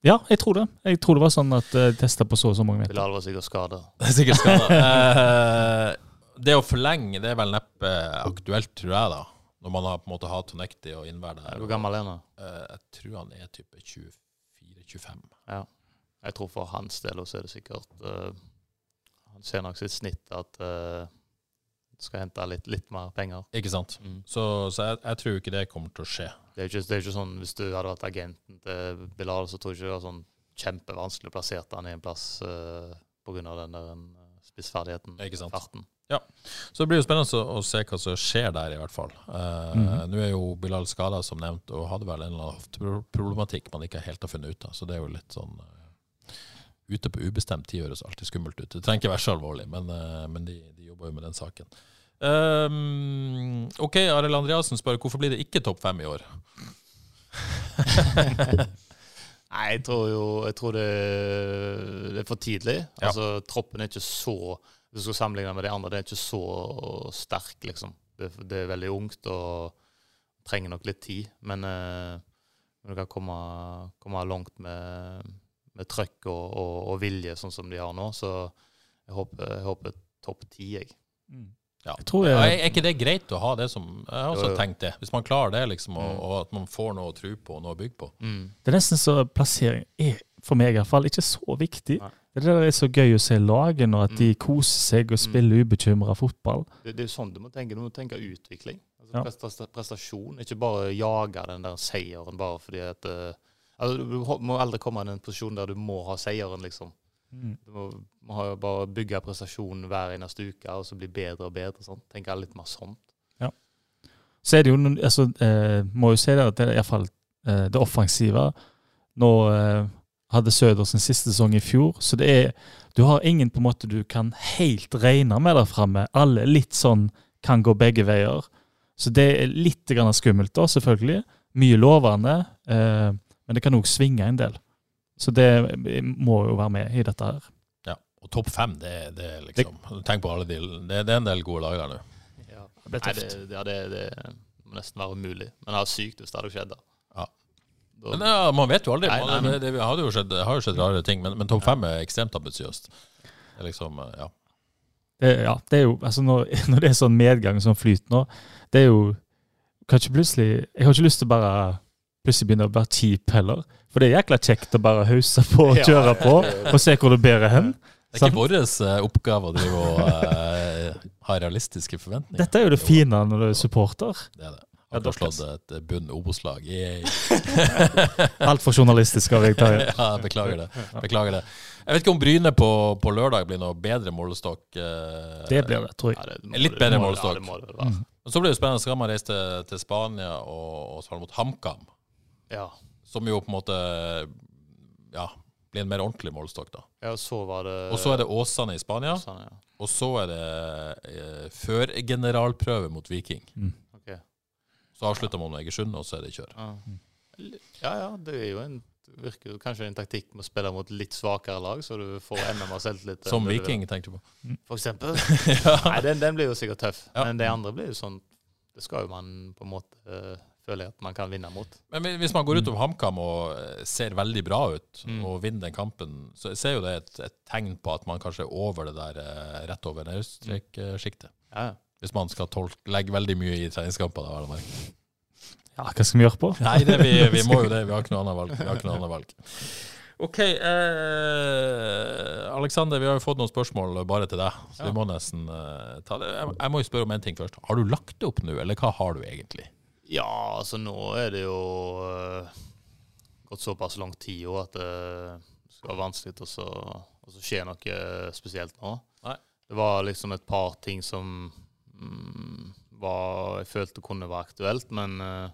Ja, jeg tror det. Jeg tror det var sånn at uh, testa på så og så mange meter. Bilal var sikkert skada. Er sikkert skada. Det å forlenge det er vel neppe aktuelt, tror jeg, da. Når man har på en måte hatt Tonekti og innvær der. Hvor gammel er han? Eh, jeg tror han er type 24-25. Ja. Jeg tror for hans del også er det sikkert uh, Han ser nok sitt snitt at uh, skal hente litt, litt mer penger. Ikke sant? Mm. Så, så jeg, jeg tror ikke det kommer til å skje. Det er jo ikke, ikke sånn Hvis du hadde vært agenten til Bilal, så tror jeg ikke det var sånn kjempevanskelig å plassere han i en plass uh, pga. den der spissferdigheten, Ikke sant. farten. Så det blir jo spennende å, se hva som skjer der, i hvert fall. Eh, Mhm. Nå er jo Bilal skada, som nevnt, og hadde vel en eller annen hofteproblematikk man ikke helt har funnet ut av. Så det er jo litt sånn eh, Ute på ubestemt tid høres alltid skummelt ut. Det trenger ikke være så alvorlig, men, eh, men de, de jobber jo med den saken. Um, OK, Arild Andreassen spør hvorfor blir det ikke topp fem i år? Nei, jeg tror jo jeg tror det, det er for tidlig. Ja. Altså, Troppen er ikke så Hvis du skal sammenligne med de andre, det er ikke så sterk, liksom. Det, det er veldig ungt og trenger nok litt tid. Men eh, når du kan komme, komme langt med, med trøkk og, og, og vilje, sånn som de har nå, så jeg håper, jeg håper topp ti, jeg. Ja. Jeg tror Ja, jeg, er ikke det greit å ha det som Jeg har også Jo, jo. tenkt det. Hvis man klarer det, liksom, og, Mm. og at man får noe å tro på og noe å bygge på. det er nesten så plassering er, for meg i hvert fall, ikke så viktig. Nei. Det er så gøy å se laget når at de Mm. koser seg og spiller ubekymra fotball. Det, det er sånn du må tenke. Du må tenke utvikling. Altså Ja. prestasjon. Ikke bare jage den der seieren bare fordi at eh, altså, Du må aldri komme i en posisjon der du må ha seieren, liksom. Du må, må bare bygge prestasjonen hver eneste uke og så bli bedre og bedre. Sånn. Tenke litt mer sånn. Så er det jo altså, eh, må jo si det at det er iallfall eh, det offensive. Nå eh, hadde Søder sin siste sesong i fjor, så det er Du har ingen på en måte du kan helt regne med der framme. Alle litt sånn kan gå begge veier. Så det er litt grann skummelt, da, selvfølgelig. Mye lovende, eh, men det kan òg svinge en del. Så det må jo være med i dette her. Ja. Og topp fem, det, det er liksom Tenk på alle de Det, det er en del gode lag der nå. det ble tøft. det, ja, det, det må nesten være umulig. Men det er sykt hvis det hadde skjedd. da. Da Men ja, Man vet jo aldri. Nei, nei, det, det har jo skjedd, det har jo skjedd rare ting, men, men topp fem er ekstremt ambisiøst. Liksom, eh, ja. Det, ja, det er jo, altså når, når det er sånn medgang, sånn flyter nå, det er jo Kanskje plutselig Jeg har ikke lyst til bare plutselig begynne å være kjip heller. For det er jækla kjekt å bare hause på og kjøre på og se hvor det bærer hen. Det er ikke vår eh, oppgave å drive og uh, ha realistiske forventninger. Dette er jo det fine når du er supporter. Det er det. Ja, Akkurat slått et bunn Obos-lag. Altfor journalistisk av deg, Terje. Ja, beklager det. Beklager det. Jeg vet ikke om Bryne på, på lørdag blir noe bedre målestokk. eh, Det blir det, tror jeg. Ja, det må Litt bedre må målestokk. Ja. Men så blir det spennende. Skal man reise til, til Spania og, og spille mot HamKam, Ja. som jo på en måte ja, blir en mer ordentlig målestokk, da. ja, så var det Og så er det Åsane i Spania, Åsane, ja. og så er det eh, førgeneralprøve mot Viking. Ok. Så avslutter man med Egersund, og så er det kjør. Ja. ja, ja, det er jo en virker kanskje en taktikk med å spille mot litt svakere lag, så du får enda mer selvtillit. enn Som. Viking, tenkte du på. For eksempel. Nei, den, den blir jo sikkert tøff. Ja. Men det andre blir jo sånn Det skal jo man på en måte eh, føle at man kan vinne mot. Men hvis man går ut om HamKam og eh, ser veldig bra ut, Mm. og vinner den kampen, så ser jo det et, et tegn på at man kanskje er over det der eh, rett over nedstreksjiktet. Ja, ja. Hvis man skal tolke, legge veldig mye i treningskamper. Da. Ja, hva skal vi gjøre på? Nei, det, vi, vi må jo det. Vi har ikke noe annet valg. Vi har ikke noe annet valg. OK. Eh, Aleksander, vi har jo fått noen spørsmål bare til deg, så vi må nesten eh, ta det. Jeg, jeg må jo spørre om en ting først. Har du lagt det opp nå, eller hva har du egentlig? ja, altså nå er det jo eh, gått såpass lang tid òg at det skal være vanskelig å så, å så skje noe spesielt nå. Nei. Det var liksom et par ting som var, jeg følte kunne være aktuelt, men eh,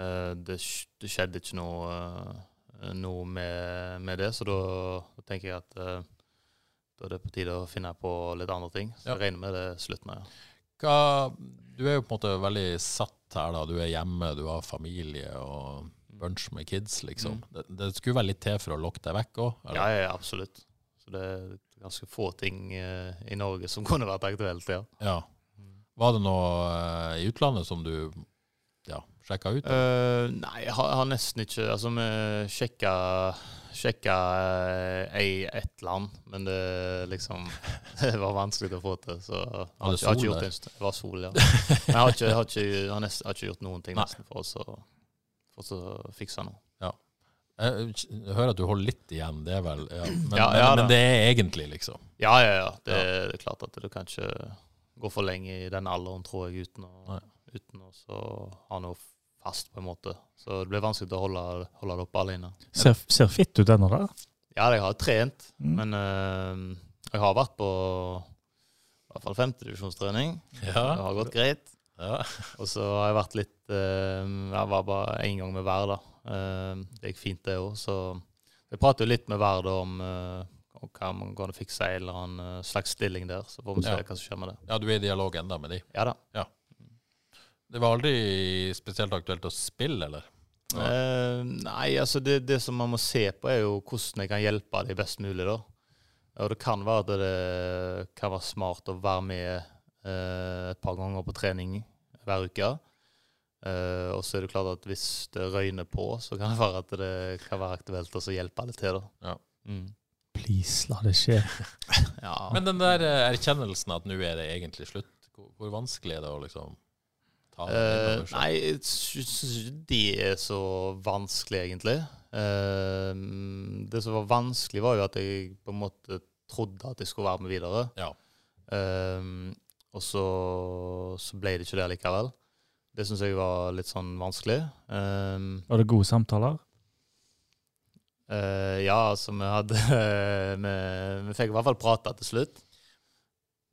eh, det, det skjedde ikke noe, eh, noe med, med det. Så da, tenker jeg at da er det på tide å finne på litt andre ting. Så Ja. jeg regner med det slutten av. Ja. Hva, du er jo på en måte veldig satt her, da. Du er hjemme, du har familie og bunch med kids, liksom. Det, det skulle være litt til for å lokke deg vekk òg? Ja, ja, absolutt. Så det er ganske få ting eh, i Norge som kunne vært aktuelt, ja. Ja. Var det noe eh, i utlandet som du ja, sjekka ut? Uh, nei, jeg har, jeg har nesten ikke Altså, vi sjekka Sjekka ei i ett land, men det liksom Det var vanskelig å få til. Så jeg har, det ikke, sol ikke gjort? Det var sol, ja. Men jeg har ikke, jeg har ikke, jeg har nesten, ikke gjort noen ting nesten for å, for å fikse noe. Jeg, jeg hører at du holder litt igjen, det er vel ja. Men, Ja, ja, men, men det er egentlig, liksom. Ja, ja, ja. Det, det er klart at du kan ikke gå for lenge i den alderen, tror jeg, uten å, uten å så ha noe fast, på en måte. Så det blir vanskelig å holde, holde det oppe alene. Ser, ser fitt ut ennå, da. Ja, jeg har trent, Mm. men uh, jeg har vært på i hvert fall femtedivisjonstrening. Det har gått greit. ja. Og så har jeg vært litt uh, Jeg var bare én gang med hver, da. Uh, det gikk fint, det òg. Så jeg prater jo litt med hver da om om hva man kan fikse en eller annen eh, slags stilling der. Så får vi se Ja. hva som skjer med det. ja, du er i dialog enda med de. Ja da. Det var aldri spesielt aktuelt å spille, eller? Ja. Eh, nei, altså det, det som man må se på, er jo hvordan jeg kan hjelpe dem best mulig. da. Og det kan være at det kan være smart å være med eh, et par ganger på trening hver uke. Eh, og så er det klart at hvis det røyner på, så kan det være at det kan være aktuelt å hjelpe alle til. da. Ja. Mm. Please, la det skje. Ja. Men den der eh, erkjennelsen at nå er det egentlig slutt, hvor, hvor vanskelig er det å liksom ta det Uh, nei, jeg syns ikke det er så vanskelig, egentlig. Uh, det som var vanskelig, var jo at jeg på en måte trodde at jeg skulle være med videre. Ja. Uh, og så, så ble det ikke det likevel. Det syns jeg var litt sånn vanskelig. Um, Var det gode samtaler? Eh, ja, altså, vi hadde vi, vi fikk i hvert fall prata til slutt.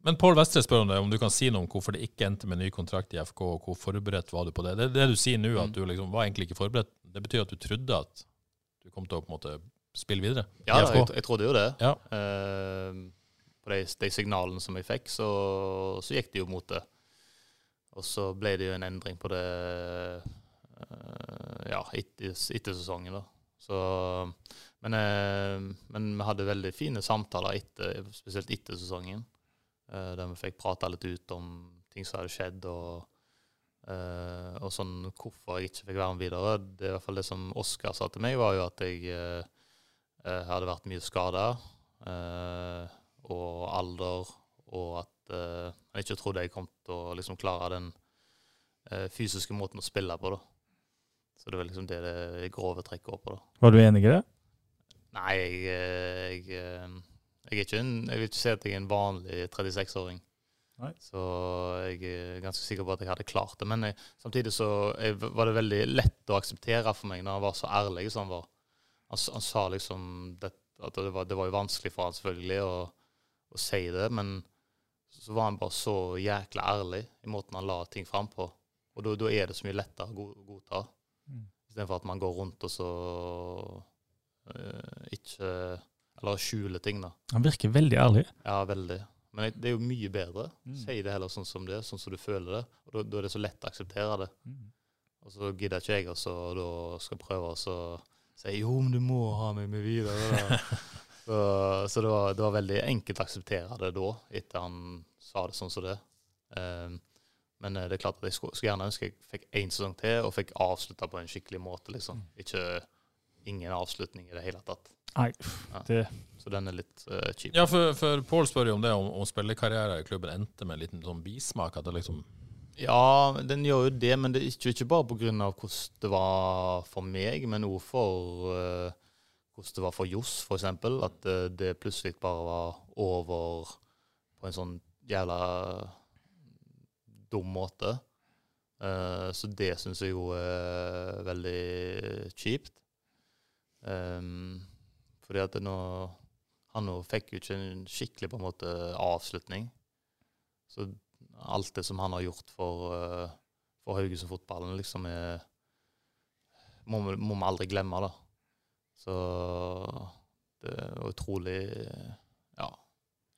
Men Pål Vestre spør om det, om du kan si noe om hvorfor det ikke endte med ny kontrakt i FK, og hvor forberedt var du på det? Det, det du sier nå, at Mm. du liksom var egentlig ikke forberedt, det betyr at du trodde at du kom til å på en måte spille videre Ja, da, jeg, jeg trodde jo det. Ja. Uh, på de, de signalene som jeg fikk, så, så gikk det jo mot det. Og så ble det jo en endring på det uh, ja, etter, etter sesongen, da. Så, men, eh, men vi hadde veldig fine samtaler, etter, spesielt etter sesongen. eh, der vi fikk prata litt ut om ting som hadde skjedd, og, eh, og sånn hvorfor jeg ikke fikk være med videre, det i hvert fall det som Oskar sa til meg, var jo at jeg eh hadde vært mye skada. Og alder, og at jeg ikke trodde jeg kom til å liksom klare den fysiske måten å spille på. da. Så det var liksom det det grove trekket går på. da. Var du enig i det? Nei, jeg, eh, jeg, eh, jeg, er ikke en, jeg vil ikke si at jeg er en vanlig 36-åring. Så jeg er ganske sikker på at jeg hadde klart det. Men jeg, samtidig så var det veldig lett å akseptere for meg når han var så ærlig som han var. Han, han sa liksom det, at det var, det var jo vanskelig for han selvfølgelig å, å si det, men så var han bare så jækla ærlig i måten han la ting fram på. Og da er det så mye lettere å godta. Istedenfor at man går rundt og så uh, ikke Eller skjuler ting, da. Han virker veldig ærlig. Ja, veldig. Men det- er jo mye bedre. Mm. Si det heller sånn som det er, sånn som du føler det. Og da, da er det så lett å akseptere det. Mm. Og så gidder ikke jeg også da skal prøve å si jo, men du må ha meg med videre. Så så det, var, det var veldig enkelt å akseptere det da, etter han sa det sånn som det. Um, men eh, det er klart at jeg skulle, skulle gjerne ønske jeg fikk én sesong til og fikk avslutta på en skikkelig måte. liksom. Ikke ingen avslutning i det hele tatt. Nei, Ja. det Så den er litt uh, kjip. Ja, for, for Pål spør jo om det, om, om spillekarrieren i klubben endte med en liten sånn bismak. At det liksom Ja, den gjør jo det, men det er ikke, ikke bare pga. hvordan det var for meg, men òg for uh, hvordan det var for Johs, f.eks. At uh, det plutselig bare var over på en sånn jævla dum måte. Uh, så det syns jeg jo er veldig kjipt. Um, fordi at nå Han nå fikk jo ikke en skikkelig på en måte avslutning. Så alt det som han har gjort for, uh, for Haugesund-fotballen, liksom er må, vi- må vi aldri glemme, da. Så det er utrolig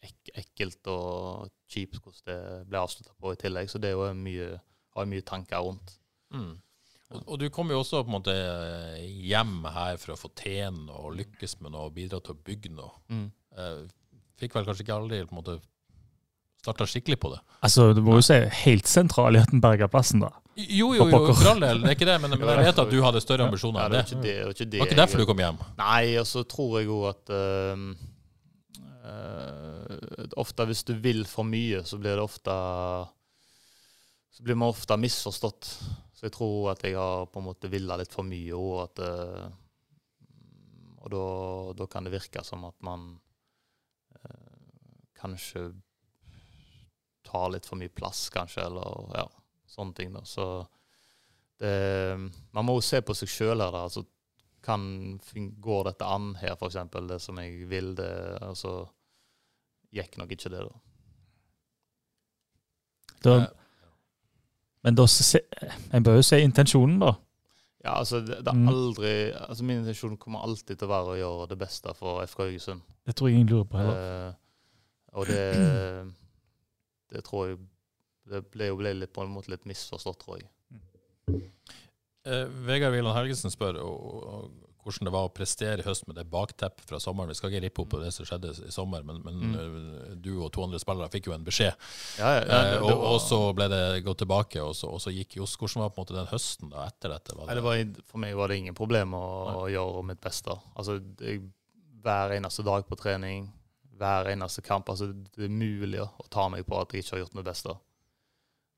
ek ekkelt og kjipt hvordan det ble avslutta på i tillegg. Så det er jo mye, har jeg mye tanker rundt. mm. og, og du kom jo også på en måte hjem her for å få tjene og lykkes med noe og bidra til å bygge noe. Mm. Eh, fikk vel kanskje ikke aldri på en måte starta skikkelig på det. Altså, du må jo si helt sentral i berga da. Jo, jo, jo, for all del, det er ikke det, men, men jeg vet at du hadde større ambisjoner Ja, enn det det. var ikke det. Det var ikke, det var ikke derfor du kom hjem. Nei, og så tror jeg jo at ehm, eh, Ofte hvis du vil for mye, så blir det ofte Så blir man ofte misforstått. Så jeg tror at jeg har på en måte villa litt for mye, og at uh, Og da, da kan det virke som at man uh, kanskje tar litt for mye plass, kanskje, eller ja, sånne ting. da. Så det, man må jo se på seg sjøl her. da, altså kan, går dette an her, f.eks. Det som jeg vil, det altså, gikk nok ikke det, da. da Eh, men da en bør jo se intensjonen, da. Ja, altså, det, det Mm. er aldri, altså Min intensjon kommer alltid til å være å gjøre det beste for FK Haugesund. Det tror jeg ingen lurer på heller. Uh, og det Det tror jeg Det ble jo ble litt, på en måte litt misforstått, tror jeg. Uh, Vegard Wieland Helgesen spør og, og, hvordan det var å prestere i høst med det bakteppet fra sommeren. Vi skal ikke rippe opp på det som skjedde i sommer, men, men Mm. eh, du og to andre spillere fikk jo en beskjed. Ja, ja, ja, Eh, og, og så ble det gått tilbake, og så, og så gikk Johs. Hvordan var på en måte den høsten da etter dette? Var det? det var, for meg var det ingen problem å, å gjøre mitt beste. Altså, jeg, hver eneste dag på trening, hver eneste kamp. Altså, det er mulig å ta meg på at jeg ikke har gjort mitt beste.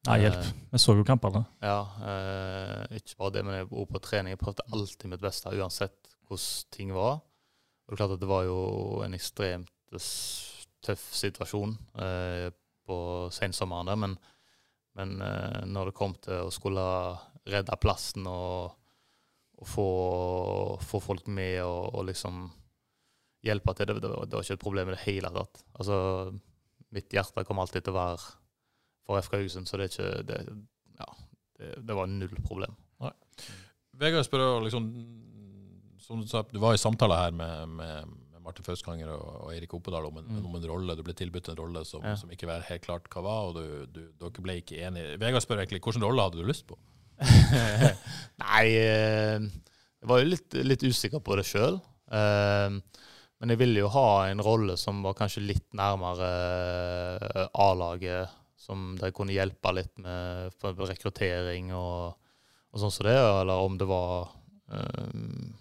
Nei, hjelp. Vi så jo kampene. ja, eh, ikke bare det, men jeg var på trening. Jeg prøvde alltid mitt beste, uansett hvordan ting var. Og det er klart at det var jo en ekstremt tøff situasjon eh, på sensommeren der, men, men eh, når det kom til å skulle redde plassen og, og få, få folk med og, og liksom hjelpe til, det, det, var, det var ikke et problem i det hele tatt. Altså, mitt hjerte kommer alltid til å være for FK Haugesund, så det er ikke det, ja, det, det var null problem. Vegard spør liksom Som du sa, du var i samtale her med, med, Martin Fauskanger og, og Eirik Oppedal om en, Mm. om en rolle. Du ble tilbudt en rolle som, Ja. som ikke var helt klart hva var, og du, du, dere ble ikke enige. Vegard spør egentlig hvilken rolle hadde du lyst på? Nei, eh, jeg var jo litt, litt usikker på det sjøl. Men jeg ville jo ha en rolle som var kanskje litt nærmere eh, A-laget, som de kunne hjelpe litt med rekruttering og og sånn som det, eller om det var um,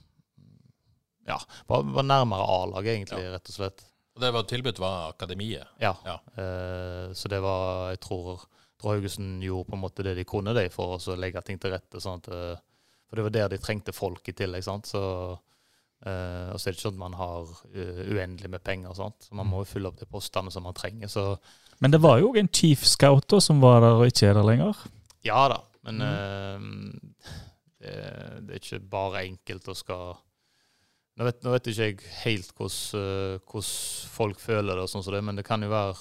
Ja, var, var nærmere A-laget, egentlig, rett og slett. Og det var tilbudt var akademiet. Ja. Ja. Uh, så det var Jeg tror, tror Haugesund gjorde på en måte det de kunne de for å legge ting til rette. sånn at eh, For det var der de trengte folk i tillegg. sant? Så, uh, og så er det ikke sånn at man har uendelig med penger. sant? Så Man må jo fylle opp de postene som man trenger. Så Men det var jo en chief scout da, som var der og ikke er der lenger. ja da, men eh, det, det er ikke bare enkelt å skal nå vet, nå vet ikke jeg helt hvordan, eh, hvordan folk føler det, og sånn som det, men det kan jo være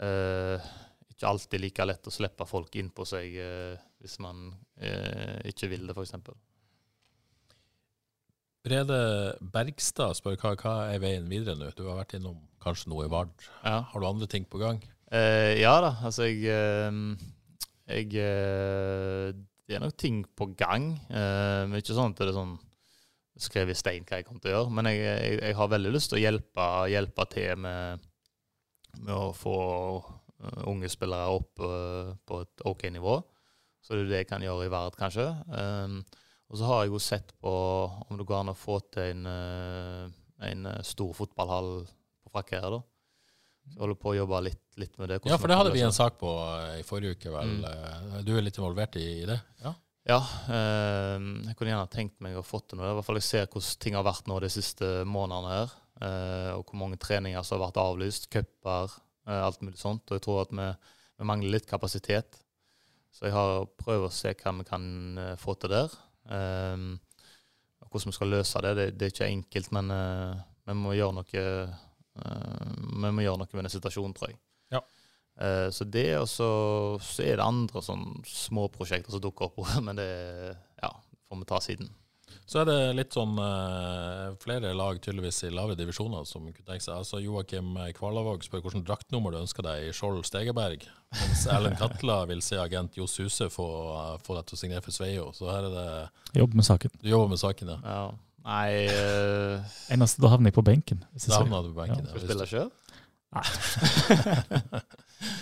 uh, ikke alltid like lett å slippe folk inn på seg eh, hvis man eh, ikke vil det, f.eks. Brede Bergstad spør hva, hva er veien videre nå? Du har vært innom kanskje noe i Vard. Ja. Har du andre ting på gang? Eh, ja da, altså jeg eh, Jeg eh, Det er nok ting på gang. Eh, men ikke sånn at det er sånn skrevet i stein hva jeg kommer til å gjøre. Men jeg, jeg, jeg har veldig lyst til å hjelpe, hjelpe til med, med å få eh, unge spillere opp eh, på et OK nivå. Så det er det jeg kan gjøre i Vard, kanskje. Um, og så har jeg jo sett på om det går an å få til en, eh, en eh, stor fotballhall på frakkeret. da. Så jeg holder på å jobbe litt, litt med det. Ja, for det hadde vi en sak på eh, i forrige uke, vel. Mm. Du er litt involvert i, det? Ja. Ja, eh, jeg kunne gjerne tenkt meg å få til noe. I hvert fall Jeg ser hvordan ting har vært nå de siste månedene her. Eh, og hvor mange treninger som har vært avlyst. Cuper, eh, alt mulig sånt. Og jeg tror at vi, vi mangler litt kapasitet. Så jeg har prøvd å se hva vi kan få til der. Eh, og hvordan vi skal løse det, det, det er ikke enkelt, men eh, vi må gjøre noe eh, Vi må gjøre noe med den situasjonen, tror jeg. Ja. Eh, så det, og så, så er det andre sånn små prosjekter som dukker opp, men det ja, får vi ta siden. Så er det litt sånn eh, flere lag tydeligvis i lave divisjoner som kunne tenke seg. Altså Joakim Kvalavåg spør hvilket draktnummer du ønsker deg i Skjold Stegeberg. Mens Erlend Katla vil se agent Johs Huse få, få deg til å signere for Sveio. Så her er det Jobb med saken. Du jobber med saken, ja. Ja. Nei uh... Eneste, da havner jeg på benken. hvis jeg Da havner du på benken. ja. ja, du spille sjøl? Tenk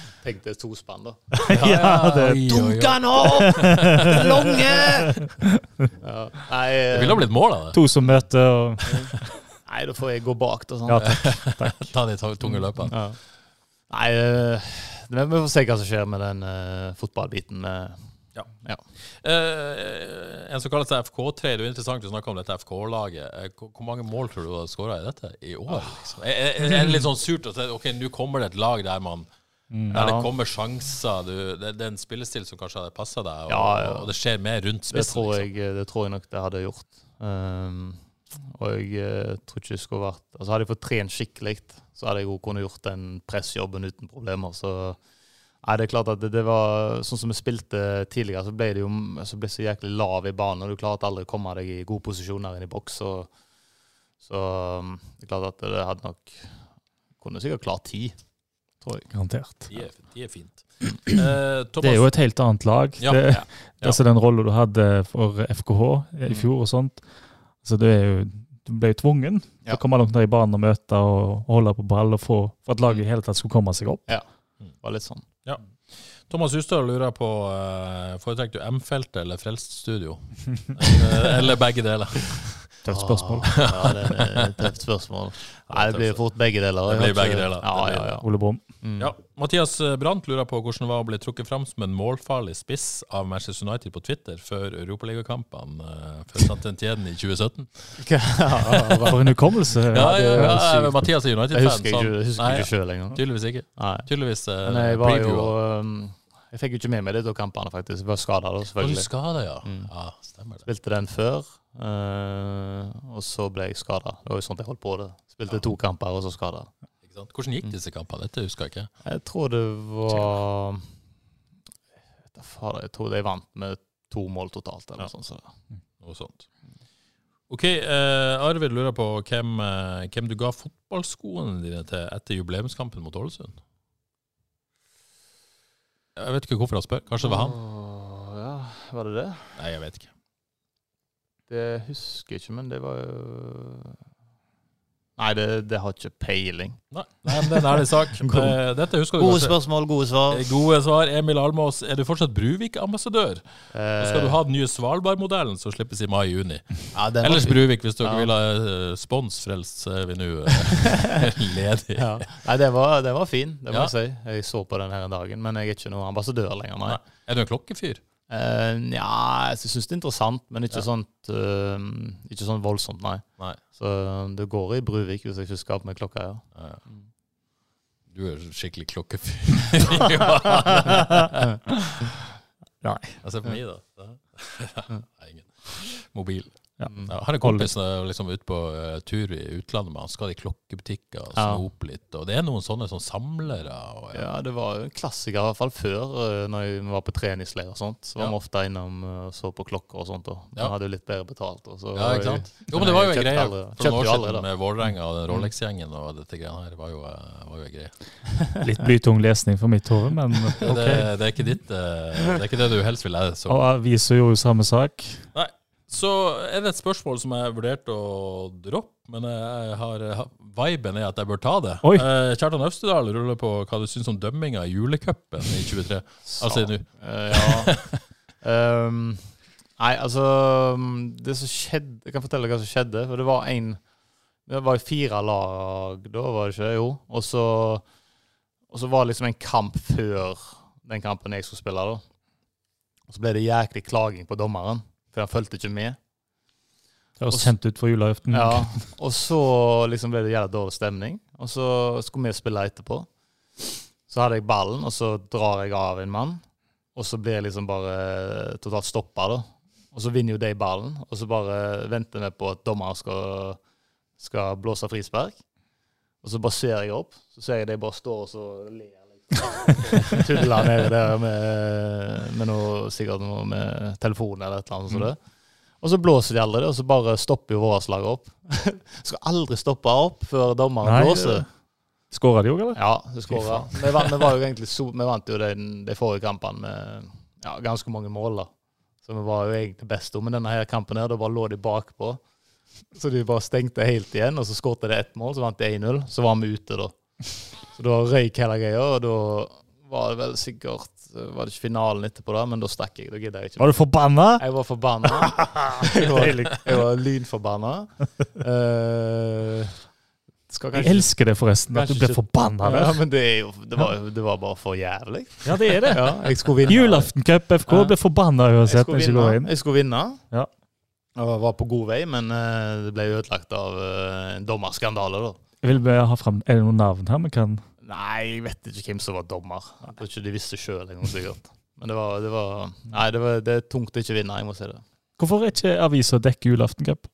det er tospann, da. ja, det, Oi, oi, oi. han opp! Lange! Ja. Nei, Det eh, ville ha blitt mål av det. to som møter og nei, da får jeg gå bak, da. Sånn. Ja, takk. Ta de tunge løpene. Ja. Nei, eh, vi får se hva som skjer med den uh, fotballbiten. med- Uh, en som kaller seg FK3. Det er interessant å snakke om dette FK-laget. Hvor hvor mange mål tror du du har skåra i dette i år? Liksom? Er, er, er det litt sånn surt å si ok, nå kommer det et lag der man der det kommer sjanser. Du, det, det er en spillestil som kanskje hadde passa deg, og, Ja, ja. og det skjer mer rundt Det spissen. jeg, Liksom. det tror jeg nok det hadde gjort. Um, og jeg eh, tror ikke det skulle vært Altså Hadde jeg fått trent skikkelig, så hadde jeg jo kunnet gjort den pressjobben uten problemer. Så nei, det er klart at det, det var Sånn som vi spilte tidligere, så ble det jo så ble det så jæklig lav i banen. Og du klarte aldri å komme deg i god posisjon her inne i boks. Så, så um, det er klart at det hadde nok Kunne sikkert klart ti, tror jeg. garantert. De, er, de er fint. Uh, Det er jo et helt annet lag. Ja, det, ja, ja. Altså Den rolla du hadde for FKH i fjor og sånt. Så det er jo, Du ble jo tvungen til Ja. å komme langt ned i banen og møte og, holde på ball og få, for at laget i hele tatt skulle komme seg opp. Ja, Det var litt sånn. Thomas Hustad lurer på uh, Foretrekker du M-feltet eller Frelst studio? eller, eller begge deler? Tøft spørsmål. Ja, det er et tøft spørsmål. Nei, det blir fort begge deler. Det blir begge deler. Ja, ja, ja. Ole Brumm. Mm. Ja, Mathias Brandt lurer på hvordan det var å bli trukket fram som en målfarlig spiss av Manchester United på Twitter før europaligakampene uh, for Santentieden i 2017. For en hukommelse. Ja, ja, ja, ja, Mathias er United-fan. husker ikke, jeg husker ikke sjøl engang. Tydeligvis ikke. Nei. Tydeligvis uh, Men jeg var jo um, Jeg fikk jo ikke med meg de to kampene, faktisk. Jeg var skada selvfølgelig. Var skada, ja? Mm. Ja, stemmer det. Spilte den før, eh, og så ble jeg skada. Det var jo sånn jeg holdt på det. Spilte to kamper, og så skada. Hvordan gikk disse kampene? Dette husker jeg ikke. Jeg tror det var Jeg da tror de vant med to mål totalt, eller Ja. noe sånt. Så. Noe sånt. Ok, uh, Arvid lurer på hvem, eh, hvem du ga fotballskoene dine til etter jubileumskampen mot Ålesund? Jeg vet ikke hvorfor han spør. Kanskje det var han? Åh, ja, var det det? Nei, jeg vet ikke. Det husker jeg ikke, men det var jo Nei, det, det har ikke peiling. Nei, nei men det er en ærlig sak. Eh, Dette husker du Gode kanskje. spørsmål, gode svar. Eh, Gode svar. Emil Almås, er du fortsatt Bruvik-ambassadør? Nå skal du Eh, ha den nye Svalbard-modellen som slippes i mai-juni. ja, Ellers. Bruvik, hvis dere Ja. vil ha eh, spons frelst, er vi nå eh, ledige. Ja. Nei, den var, den var fin, det må jeg si. Jeg så på den her en dagen, men jeg er ikke noen ambassadør lenger, nei. Nei. Er du en klokkefyr? Eh, ja, jeg syns det er interessant, men ikke, sånt, uh, ikke sånn voldsomt, nei. Nei. Så det går i Bruvik hvis jeg ikke skal med klokka, ja. Ja. Du er skikkelig klokkefyr. Nei. Jeg ser på meg, da. Nei, ingen. Mobil. Ja. Mm. Ja, han er kompis når jeg er liksom ute på uh, tur i utlandet med han skal i klokkebutikker og Ja. snope litt. Og det er noen sånne som samlere. Og, ja. Ja, det var en klassiker, i hvert fall før, uh, når vi var på treningsleir og sånt. Så var Ja. vi ofte innom og uh, så på klokker og sånt. Og Ja. Hadde jo litt bedre betalt. Og så Ja, ikke sant? Jo, men det var jo en jeg greie aldri- for noen år siden med Vålerenga og den Rolex-gjengen og dette greiene her. var jo, eh, var jo en greie. Litt blytung lesning for mitt hode, men ok. det, er ikke ditt, eh, det er ikke det du helst vil lære. Så. Og aviser gjorde jo samme sak. Så er det et spørsmål som jeg vurderte å droppe, men jeg har, viben er at jeg bør ta det. Oi. Eh, Kjartan Øvstedal ruller på hva du syns om dømminga i julecupen i 23. Altså nå. Eh, ja. um, nei, altså Det som skjedde Jeg kan fortelle hva som skjedde. For det var en Det var fire lag da, var det ikke? Jo. Og så, og så var det liksom en kamp før den kampen jeg skulle spille. da. Og så ble det jæklig klaging på dommeren, for han fulgte ikke med. Det var sendt ut for julaften. Ja, og så liksom ble det jævlig dårlig stemning. Og så skulle vi spille etterpå. Så hadde jeg ballen, og så drar jeg av en mann. Og så blir jeg liksom bare totalt stoppa, da. Og så vinner jo de ballen, og så bare venter vi på at dommeren skal, skal blåse frispark. Og så bare ser jeg opp, så ser jeg de bare står og så ler. Tudler nedi der med, med noe, sikkert noe med telefon eller et eller annet. sånt. det. Og så blåser de aldri og så bare stopper jo vårt lag opp. Skal aldri stoppe opp før dommeren Nei, blåser. Skåra de òg, eller? Ja, de skåra. Vi, vi vant jo den, de forrige kampene med ja, ganske mange mål. da. Så vi var jo egentlig best. Men denne her kampen her, da bare lå de bakpå. Så de bare stengte helt igjen, og så skåret de ett mål, så vant de 1-0. Så var vi ute, da. Så da røyk hele greia, og da var det vel sikkert Var det ikke finalen etterpå, da, men da stakk jeg. Da gidder jeg ikke. Var du forbanna? Jeg var forbanna. Jeg var, jeg var lynforbanna. Uh, skal Jeg elsker det forresten, at du ble forbanna ja, men det, jo, det, var, det var bare for jævlig. Ja, det er det. Ja, jeg skulle vinne. Julaftencup FK blir forbanna Jeg skulle vinne. Jeg skulle vinne. Ja. Jeg var på god vei, men eh, det ble ødelagt av eh, en dommerskandale, da. Jeg vil bare ha frem, Er det noen navn her vi kan Nei, jeg vet ikke hvem som var dommer. Jeg tror ikke de visste sjøl engang, sikkert. Men det var, det var Nei, det, var, det er tungt å ikke vinne, jeg må si det. Hvorfor er ikke avisa dekke julaftencup?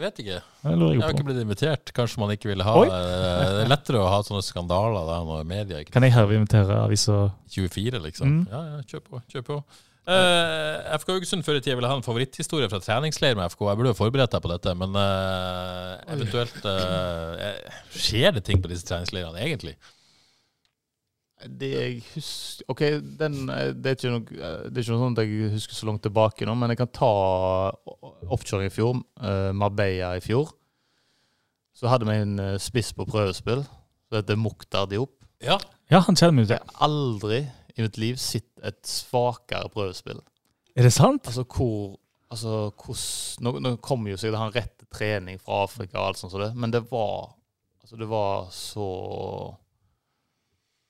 Vet ikke. Jeg jeg har ikke blitt invitert. Kanskje man ikke ville ha Oi. eh, Det er lettere å ha sånne skandaler der når media ikke Kan jeg herved invitere avisa 24, liksom. Mm. Ja, ja, kjør på. Kjør på. Eh, FK Haugesund før i tida ville ha en favoritthistorie fra treningsleir med FK. Jeg burde jo forberedt deg på dette, men uh, eventuelt eh, Skjer det ting på disse treningsleirene, egentlig? Det jeg husker OK, den, det, er ikke noe, det er ikke noe sånt jeg husker så langt tilbake nå, men jeg kan ta offshore i fjor, Marbella i fjor. Så hadde vi en spiss på prøvespill som heter Mukhtar Diop. Ja. Ja, han kjenner meg til. aldri i mitt liv sett et svakere prøvespill. Er det sant? Altså hvor altså, hos, nå, nå kommer jo sikkert han rett til trening fra Afrika og alt sånt som det, men det var Altså, det var så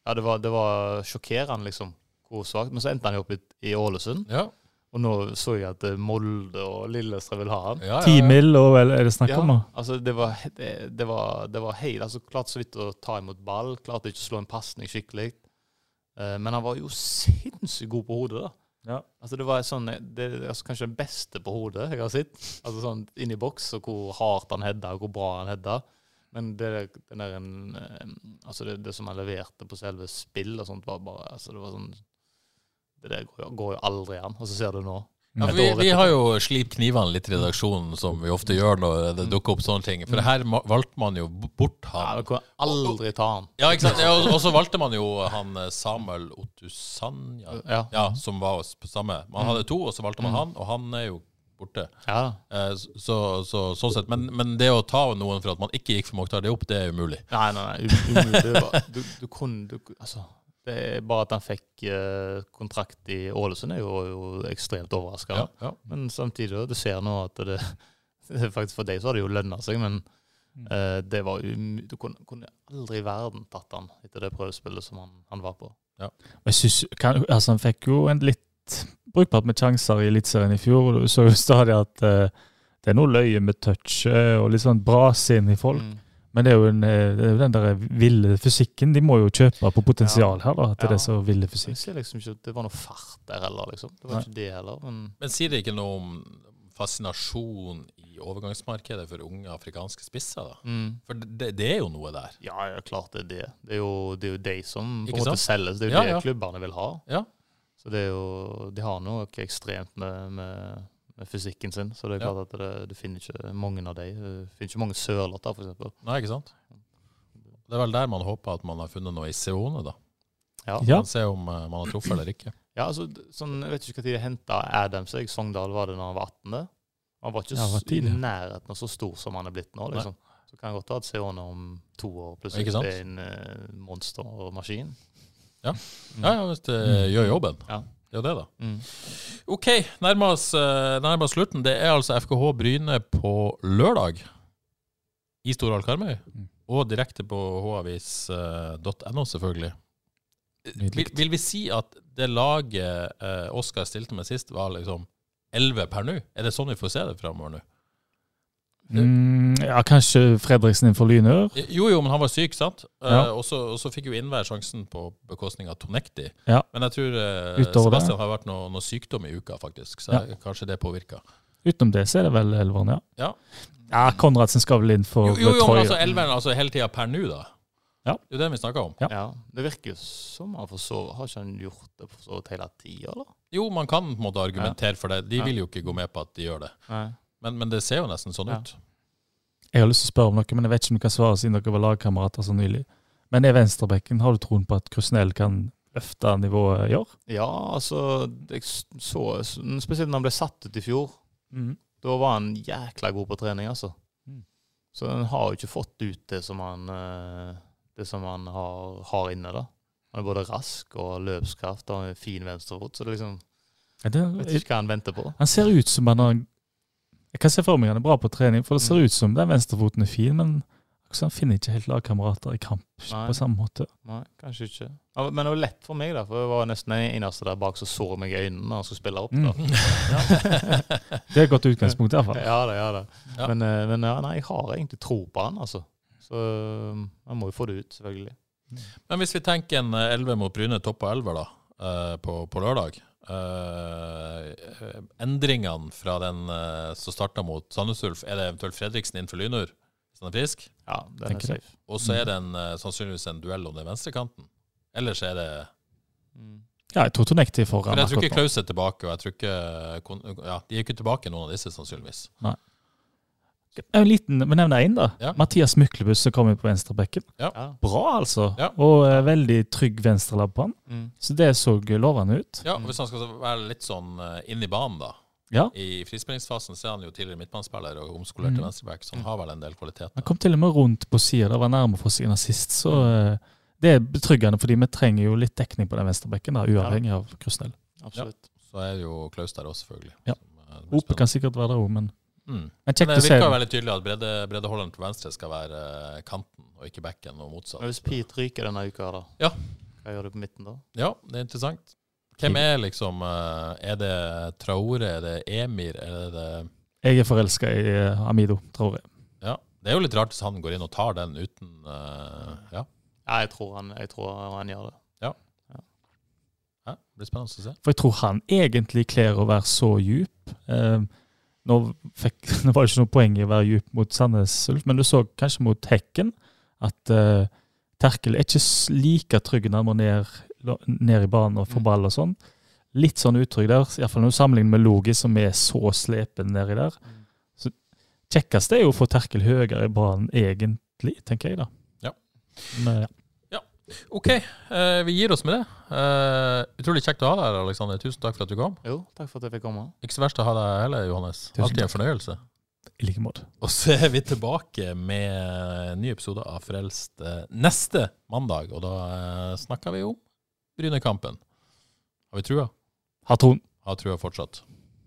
Ja, det var, det var sjokkerende, liksom, hvor svakt. Men så endte han jo opp i, i Ålesund, Ja. og nå så jeg at eh, Molde og Lillestrøm vil ha han. Ja, ja, Ti ja. mil, og vel, er det snakk om Ja, altså det var, det, det var, det var helt altså Klarte så vidt å ta imot ball, klarte ikke å slå en pasning skikkelig. Eh, men han var jo sinnssykt god på hodet, da. Ja. Altså det var sånn, det er altså kanskje den beste på hodet jeg har sett. Altså sånn inn i boks, og hvor hardt han hedda, og hvor bra han hedda. Men det, en, eh, altså det, det som han leverte på selve spill og sånt, var bare altså det var sånn Det der går, går jo aldri an. Og så ser du nå. Ja, for vi, vi har jo slipt knivene litt i redaksjonen, som vi ofte gjør når det dukker opp sånne ting. For her valgte man jo bort ja, han. Du kan aldri ta han. Ja, ikke sant? Ja, og- så valgte man jo han eh, Samuel Otusanya, Ja. ja, som var oss på samme. Man hadde to, og så valgte man Mm. han, og han er jo borte. Ja. Så, så, så, sånn sett. Men, men det å ta noen for at man ikke gikk for Mokhtar Diop, det er umulig. Nei, nei, nei um- umulig. Det var- Du, du kunne du, Altså, det er bare at han fikk eh, kontrakt i Ålesund, er jo, jo ekstremt overraskende. Ja, ja. Men samtidig, du ser nå at det, det faktisk For deg så har det jo lønna seg, men uh, det var Du kunne, kunne aldri i verden tatt han etter det prøvespillet som han, han var på. Og Jeg synes, kan, altså Han fikk jo en litt brukbart med sjanser i Eliteserien i fjor. Du så jo stadig at uh, det er noe løye med touchet og litt sånn brasinn i folk. Mm. Men det er jo, en, eh, det er den der ville fysikken. De må jo kjøpe på potensial her, da. til det Ja. det som ville fysikk. jeg ser liksom ikke at det var noe fart der heller, liksom. Det var Nei. ikke det heller. Men Men sier det ikke noe om fascinasjon i overgangsmarkedet for unge afrikanske spisser? da? mm. For det, det er jo noe der. ja, ja, klart det er det. Det er jo, det er jo de som på en måte selges. Det er jo Ja, det ja. klubbene vil ha. Ja. Så det er jo, de har noe ekstremt med, med fysikken sin. Så det er Ja. klart at det, du finner ikke mange av dem. Du finner ikke mange sørlåter, for eksempel. Nei, ikke sant? Det er vel der man håper at man har funnet noe i Seone, da. Ja. Ja. Man ser om eh, man har truffet eller ikke. Ja, altså, sånn, Jeg vet ikke når de henta Adam seg. Sogndal, var det når han var 18? Han var ikke Ja, var i nærheten av så stor som han er blitt nå. liksom. Så kan jeg godt ha et Seone om to år plutselig. Er en uh, monstermaskin. Ja, ja, hvis det gjør jobben. Ja. Det er jo det, da. Mm. OK, nærmer oss, eh, nærmer oss slutten. Det er altså FKH Bryne på lørdag i Storhall Karmøy. Mm. Og direkte på havis.no, selvfølgelig. Vil, vil vi si at det laget eh, Oskar stilte med sist, var liksom 11 per nå? Er det sånn vi får se det framover nå? Mm, ja, kanskje Fredriksen innenfor Lynør. Jo, jo, men han var syk, sant? Eh, Ja. og, så, og så fikk jo Innvær sjansen på bekostning av Tonekti. Ja. Men jeg tror uh, Sebastian det. Har vært noe, noe sykdom i uka, faktisk. Så Ja. kanskje det påvirka. Utenom det så er det vel elveren, ja. Ja. Ja, Konradsen skal vel inn for Jo, jo, jo men altså elveren altså, hele tida per nå, da. Ja. Det er jo det vi snakker om. Ja. Ja. Det virker jo som han forsover. Har ikke han gjort det for så vidt hele tida, eller? Jo, man kan på en måte argumentere for det. De Ja. vil jo ikke gå med på at de gjør det. Nei. Men, men det ser jo nesten sånn Ja. ut. Jeg har lyst til å spørre om noe, men jeg vet ikke om du kan svare siden dere var lagkamerater så nylig. Men er venstrebekken, har du troen på at Krusnell kan løfte nivået i år? Ja, altså jeg så, Spesielt når han ble satt ut i fjor. Da var han jækla god på trening, altså. Mm. Så han har jo ikke fått ut det som han, eh, det som han har, har inne. da. Han er både rask og løpskraft og har en fin venstrefot, så det liksom, Ja, vet ikke hva han venter på. han ser ut som han har Jeg kan se for meg han er bra på trening, for det ser Mm. ut som den venstrefoten er fin, men han finner ikke helt lagkamerater i kamp Nei. på samme måte. Nei, kanskje ikke. Men det var lett for meg, da, for jeg var nesten den eneste der bak som så meg i øynene når han skulle spille opp. da. Det er et godt utgangspunkt, i hvert fall. Ja det ja det. Ja. Men, eh, men ja, nei, jeg har egentlig tro på han, altså. Så um, han må jo få det ut, selvfølgelig. Men hvis vi tenker en eh, 11 mot Bryne, topp av 11 da, eh, på, på lørdag. Eh, eh, endringene fra den uh, som starta mot Sandnes Ulf, er det eventuelt Fredriksen innenfor for Lynur, hvis han er frisk? Ja, den er det. safe. Og så er det en, uh, sannsynligvis en duell om den venstrekanten. Ellers er det Mm. Ja, jeg tror er foran. Men jeg tror ikke. Klaus er tilbake, og jeg tror ikke Ja, de er ikke tilbake, noen av disse, sannsynligvis. En liten, vi nevne én, da. Ja. Mathias Myklebust som kom inn på venstrebekken. Ja. Bra, altså. Ja. Og uh, veldig trygg venstrelabb på han. Mm. Så det så lovende ut. Ja, og Hvis han skal være litt sånn eh, inn i banen, da. Ja. I frispillingsfasen så er han jo tidligere midtbanespiller og omskolert til Mm. venstreback, så han har vel en del kvaliteter. Han kom til og med rundt på sida, var nærme for seg assist, sist. Så uh, det er betryggende, fordi vi trenger jo litt dekning på den venstrebekken, da, uavhengig av Krusnell. Absolutt. Så er det jo Klaus der også, selvfølgelig. Ja. Ope kan sikkert være der òg, men, Mm. men Men det virker jo veldig tydelig at bredde, breddeholderen til venstre skal være eh, kanten, og ikke bekken, og motsatt. Men hvis Pete ryker denne uka, da, Ja. hva gjør du på midten da? Ja, det er interessant. Hvem er liksom eh, Er det Traore, er det Emir, er det Jeg er forelska i eh, Amido, tror jeg. Ja. Det er jo litt rart hvis han går inn og tar den uten uh, Ja. Ja, jeg tror han, jeg tror han gjør det. ja. Det blir spennende å se. For jeg tror han egentlig kler å være så djup. Eh, nå, fikk, nå var det ikke noe poeng i å være djup mot Sandnes Ulf, men du så kanskje mot Hekken at uh, Terkel er ikke like trygg når han må ned, ned i banen og få Mm. ball og sånn. Litt sånn utrygg der, iallfall når du sammenligner med Logi, som er så slepen nedi der. Mm. Så kjekkest er jo å få Terkel høyere i banen, egentlig, tenker jeg da. Ja. Men, ja. OK, eh, vi gir oss med det. Eh, utrolig kjekt å ha deg her, Alexander. Tusen takk for at du kom. Jo, takk for at jeg fikk komme. Ikke så verst å ha deg heller, Johannes. Tusen Alltid en takk. fornøyelse. I like måte. Og så er vi tilbake med en ny episode av Frelst eh, neste mandag, og da eh, snakker vi om Brynekampen. Har vi trua? Har troen. Har trua fortsatt.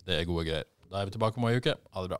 Det er gode greier. Da er vi tilbake om ei uke. Ha det bra.